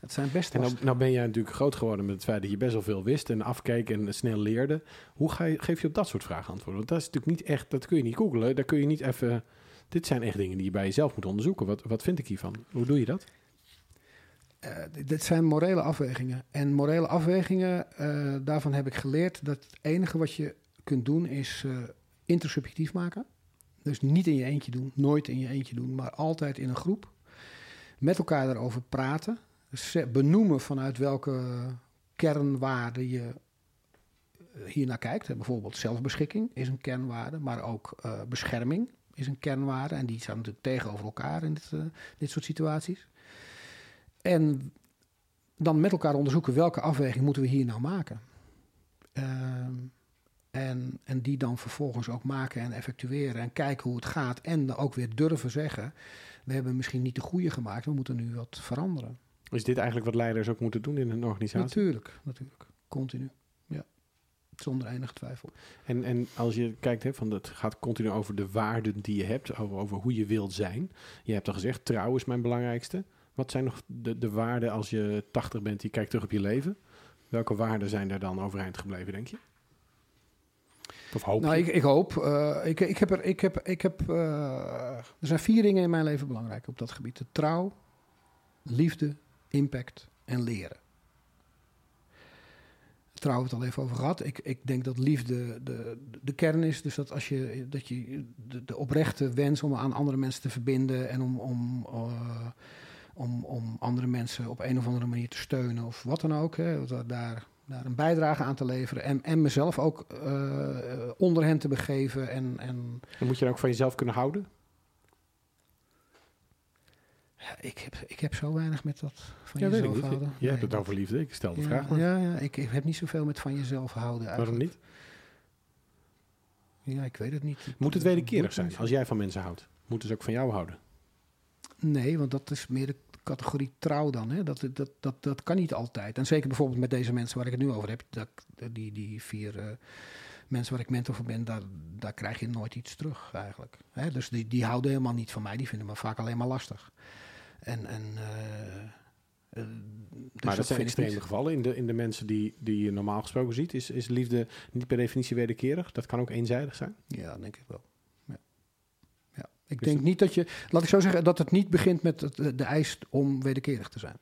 het zijn best. En nou, nou, ben jij natuurlijk groot geworden met het feit dat je best wel veel wist en afkeek en snel leerde. Hoe ga je, geef je op dat soort vragen antwoorden? Want dat is natuurlijk niet echt. Dat kun je niet googlen. Daar kun je niet even. Dit zijn echt dingen die je bij jezelf moet onderzoeken. Wat, wat vind ik hiervan? Hoe doe je dat? Uh, dit zijn morele afwegingen. En morele afwegingen, uh, daarvan heb ik geleerd dat het enige wat je kunt doen is uh, intersubjectief maken. Dus niet in je eentje doen, nooit in je eentje doen, maar altijd in een groep. Met elkaar daarover praten. Benoemen vanuit welke kernwaarden je hier naar kijkt. Bijvoorbeeld zelfbeschikking is een kernwaarde, maar ook bescherming is een kernwaarde. En die staan natuurlijk tegenover elkaar in dit, uh, dit soort situaties. En dan met elkaar onderzoeken welke afweging moeten we hier nou maken. Uh, en, en die dan vervolgens ook maken en effectueren en kijken hoe het gaat. En dan ook weer durven zeggen, we hebben misschien niet de goede gemaakt, we moeten nu wat veranderen. Is dit eigenlijk wat leiders ook moeten doen in een organisatie? Natuurlijk, natuurlijk. Continu. Zonder enige twijfel. En, en als je kijkt, hè, van het gaat continu over de waarden die je hebt, over, over hoe je wilt zijn. Je hebt al gezegd, trouw is mijn belangrijkste. Wat zijn nog de, de waarden als je 80 bent, die kijkt terug op je leven? Welke waarden zijn er dan overeind gebleven, denk je? Of hoop nou, ik, ik hoop. Uh, ik, ik heb er, ik heb, ik heb, uh, er zijn vier dingen in mijn leven belangrijk op dat gebied: de trouw, liefde, impact en leren. Trouw hebben we het al even over gehad. Ik, ik denk dat liefde de, de kern is. Dus dat als je, dat je de, oprechte wens om aan andere mensen te verbinden en om, om, uh, om, om andere mensen op een of andere manier te steunen of wat dan ook. Hè, daar, daar een bijdrage aan te leveren en, en mezelf ook uh, onder hen te begeven. En, en... en moet je dan ook van jezelf kunnen houden? Ja, ik, heb, ik heb zo weinig met dat van ja, jezelf houden. Je nee, hebt het over liefde, ik stel de ja, vraag maar. Ja, ja ik, ik, heb niet zoveel met van jezelf houden eigenlijk. Waarom niet? Ja, ik weet het niet. Moet het wederkerig zijn? Als jij van mensen houdt, moeten ze ook van jou houden? Nee, want dat is meer de categorie trouw dan. Hè? Dat, dat, dat, dat kan niet altijd. En zeker bijvoorbeeld met deze mensen waar ik het nu over heb. Dat, die, die vier uh, mensen waar ik mentor voor ben, daar, daar krijg je nooit iets terug eigenlijk. Hè? Dus die, die houden helemaal niet van mij. Die vinden me vaak alleen maar lastig. En, en, uh, uh, dus maar dat zijn extreme gevallen. In de, in de mensen die, die je normaal gesproken ziet, is, is liefde niet per definitie wederkerig. Dat kan ook eenzijdig zijn. Ja, denk ik wel. Ik denk niet dat je, laat ik zo zeggen, dat het niet begint met de, de eis om wederkerig te zijn.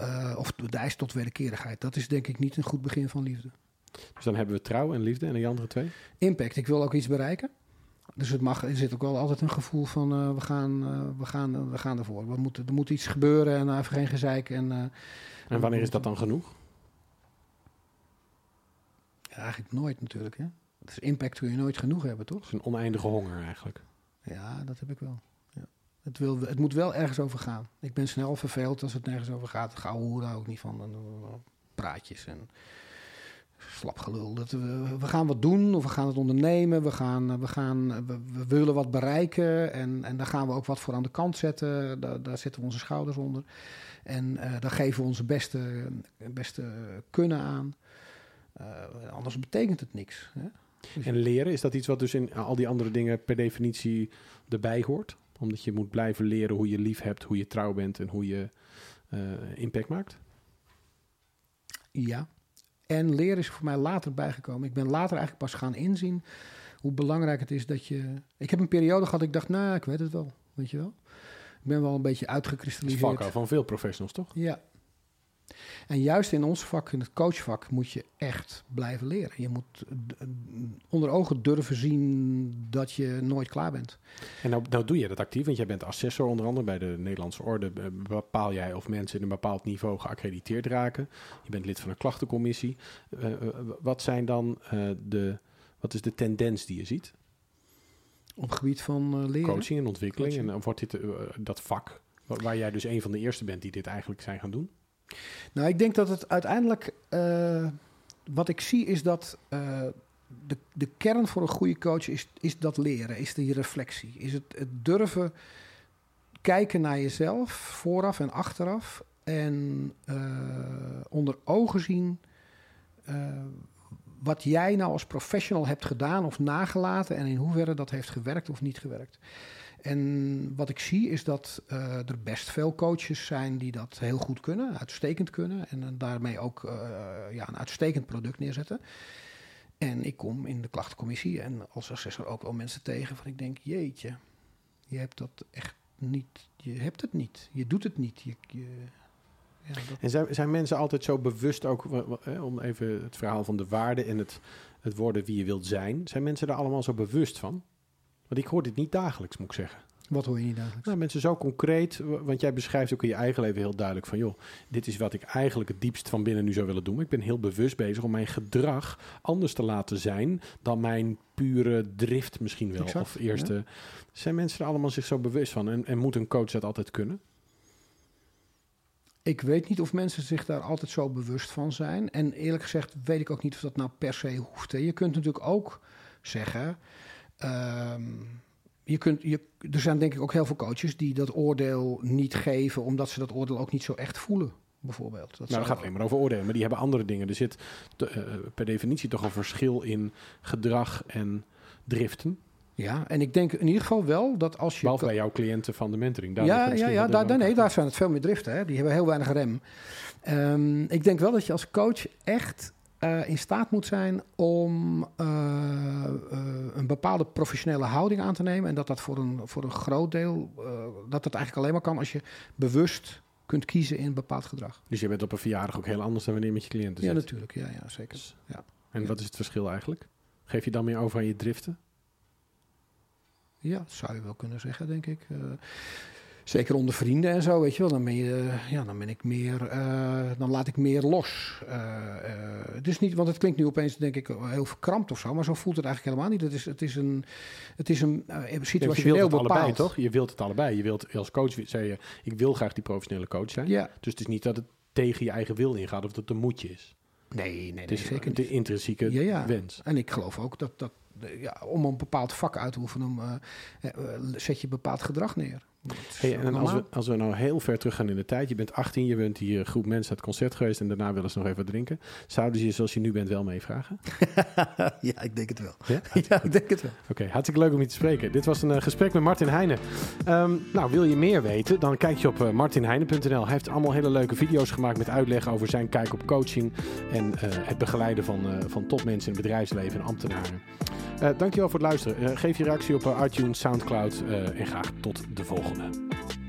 Uh, of de eis tot wederkerigheid. Dat is denk ik niet een goed begin van liefde. Dus dan hebben we trouw en liefde en die andere twee? Impact. Ik wil ook iets bereiken. Dus het mag, er zit ook wel altijd een gevoel van uh, we, gaan, uh, we, gaan, we gaan ervoor. We moeten, er moet iets gebeuren en even geen gezeik. En, en wanneer is dat dan genoeg? Ja, eigenlijk nooit natuurlijk. Hè? Dus impact kun je nooit genoeg hebben, toch? Het is een oneindige honger eigenlijk. Ja, dat heb ik wel. Ja. Het, wil, het moet wel ergens over gaan. Ik ben snel verveeld als het nergens over gaat. Gauw hoer daar ook niet van. Dan, praatjes en slapgelul. Dat we, we, gaan wat doen of we gaan het ondernemen. We, gaan, we, gaan, we, we, willen wat bereiken en, en daar gaan we ook wat voor aan de kant zetten. Daar, daar zetten we onze schouders onder. En uh, daar geven we onze beste, beste kunnen aan. Uh, anders betekent het niks. Hè? En leren, is dat iets wat dus in al die andere dingen per definitie erbij hoort? Omdat je moet blijven leren hoe je lief hebt, hoe je trouw bent en hoe je uh, impact maakt? Ja. En leren is voor mij later bijgekomen. Ik ben later eigenlijk pas gaan inzien hoe belangrijk het is dat je... Ik heb een periode gehad, ik dacht, nou, ik weet het wel, weet je wel. Ik ben wel een beetje uitgekristalliseerd. Dat is van veel professionals, toch? Ja, en juist in ons vak, in het coachvak, moet je echt blijven leren. Je moet onder ogen durven zien dat je nooit klaar bent. En nou, nou doe je dat actief, want jij bent assessor onder andere bij de Nederlandse Orde. Bepaal jij of mensen in een bepaald niveau geaccrediteerd raken. Je bent lid van een klachtencommissie. Uh, wat zijn dan uh, de, wat is de tendens die je ziet? Op het gebied van uh, leren? Coaching en ontwikkeling. Coaching. En wordt dit dat vak, waar jij dus een van de eerste bent die dit eigenlijk zijn gaan doen? Nou, ik denk dat het uiteindelijk. Uh, wat ik zie is dat. Uh, de, de kern voor een goede coach is, is dat leren, is die reflectie. Is het, het durven kijken naar jezelf, vooraf en achteraf. En uh, onder ogen zien wat jij nou als professional hebt gedaan of nagelaten en in hoeverre dat heeft gewerkt of niet gewerkt. En wat ik zie is dat uh, er best veel coaches zijn die dat heel goed kunnen, uitstekend kunnen. En daarmee ook uh, ja, een uitstekend product neerzetten. En ik kom in de klachtencommissie en als assessor ook wel mensen tegen van ik denk, jeetje, je hebt dat echt niet, je hebt het niet, je doet het niet. Je, Ja, En zijn, zijn mensen altijd zo bewust ook, om even het verhaal van de waarde en het, het worden wie je wilt zijn, zijn mensen er allemaal zo bewust van? Want ik hoor dit niet dagelijks, moet ik zeggen. Wat hoor je niet dagelijks? Nou, mensen zo concreet, want jij beschrijft ook in je eigen leven heel duidelijk van, joh, dit is wat ik eigenlijk het diepst van binnen nu zou willen doen. Ik ben heel bewust bezig om mijn gedrag anders te laten zijn dan mijn pure drift misschien wel. Exact, of eerste. Zijn mensen er allemaal zich zo bewust van en, en moet een coach dat altijd kunnen? Ik weet niet of mensen zich daar altijd zo bewust van zijn. En eerlijk gezegd weet ik ook niet of dat nou per se hoeft. hè. Je kunt natuurlijk ook zeggen. Ehm, je kunt, je, er zijn denk ik ook heel veel coaches die dat oordeel niet geven, omdat ze dat oordeel ook niet zo echt voelen, bijvoorbeeld. Dat Nou, dat gaat alleen maar over oordelen, maar die hebben andere dingen. Er zit te- eh, per definitie toch een verschil in gedrag en driften. Ja, en ik denk in ieder geval wel dat als je. Behalve bij jouw cliënten van de mentoring. Daar ja, ja, ja daar, nee, daar zijn het veel meer driften. Hè. Die hebben heel weinig rem. Ehm, ik denk wel dat je als coach echt eh, in staat moet zijn om eh, eh, een bepaalde professionele houding aan te nemen. En dat dat voor een, voor een groot deel, dat dat eigenlijk alleen maar kan als je bewust kunt kiezen in een bepaald gedrag. Dus je bent op een verjaardag ook heel anders dan wanneer je met je cliënten Ja, zit. natuurlijk. Ja, ja zeker. Ja. En wat is het verschil eigenlijk? Geef je dan meer over aan je driften? Ja, dat zou je wel kunnen zeggen, denk ik. Zeker onder vrienden en zo, weet je wel. Dan ben, je, ja, dan ben ik meer, eh, dan laat ik meer los. Eh, eh, het is niet, want het klinkt nu opeens, denk ik, heel verkrampt of zo. Maar zo voelt het eigenlijk helemaal niet. Het is, het is een, het is een eh, Ja, je situationeel wilt het allebei, toch? Je wilt het allebei. Je wilt als coach, zei je, ik wil graag die professionele coach zijn. Ja, Dus het is niet dat het tegen je eigen wil ingaat of dat het een moedje is. nee, nee, nee Het is zeker de intrinsieke Ja, ja. wens. En ik geloof ook dat, dat eh, ja, om een bepaald vak uit te oefenen, eh, eh, zet je bepaald gedrag neer. Hey, en als we, als we nou heel ver terug gaan in de tijd. Je bent 18, je bent hier groep mensen naar het concert geweest... en daarna willen ze nog even wat drinken. Zouden ze je zoals je nu bent wel meevragen? [laughs] ja, ik denk het wel. Ja? [laughs] ja, ik denk het wel. Oké, hartstikke leuk om je te spreken. Dit was een eh, gesprek met Martin Heijnen. Ehm, nou, wil je meer weten? Dan kijk je op uh, martinheijnen.nl. Hij heeft allemaal hele leuke video's gemaakt met uitleg over zijn kijk op coaching... en uh, het begeleiden van, uh, van topmensen in het bedrijfsleven en ambtenaren. Uh, dankjewel voor het luisteren. geef je reactie op iTunes, Soundcloud en graag tot de volgende. Krone.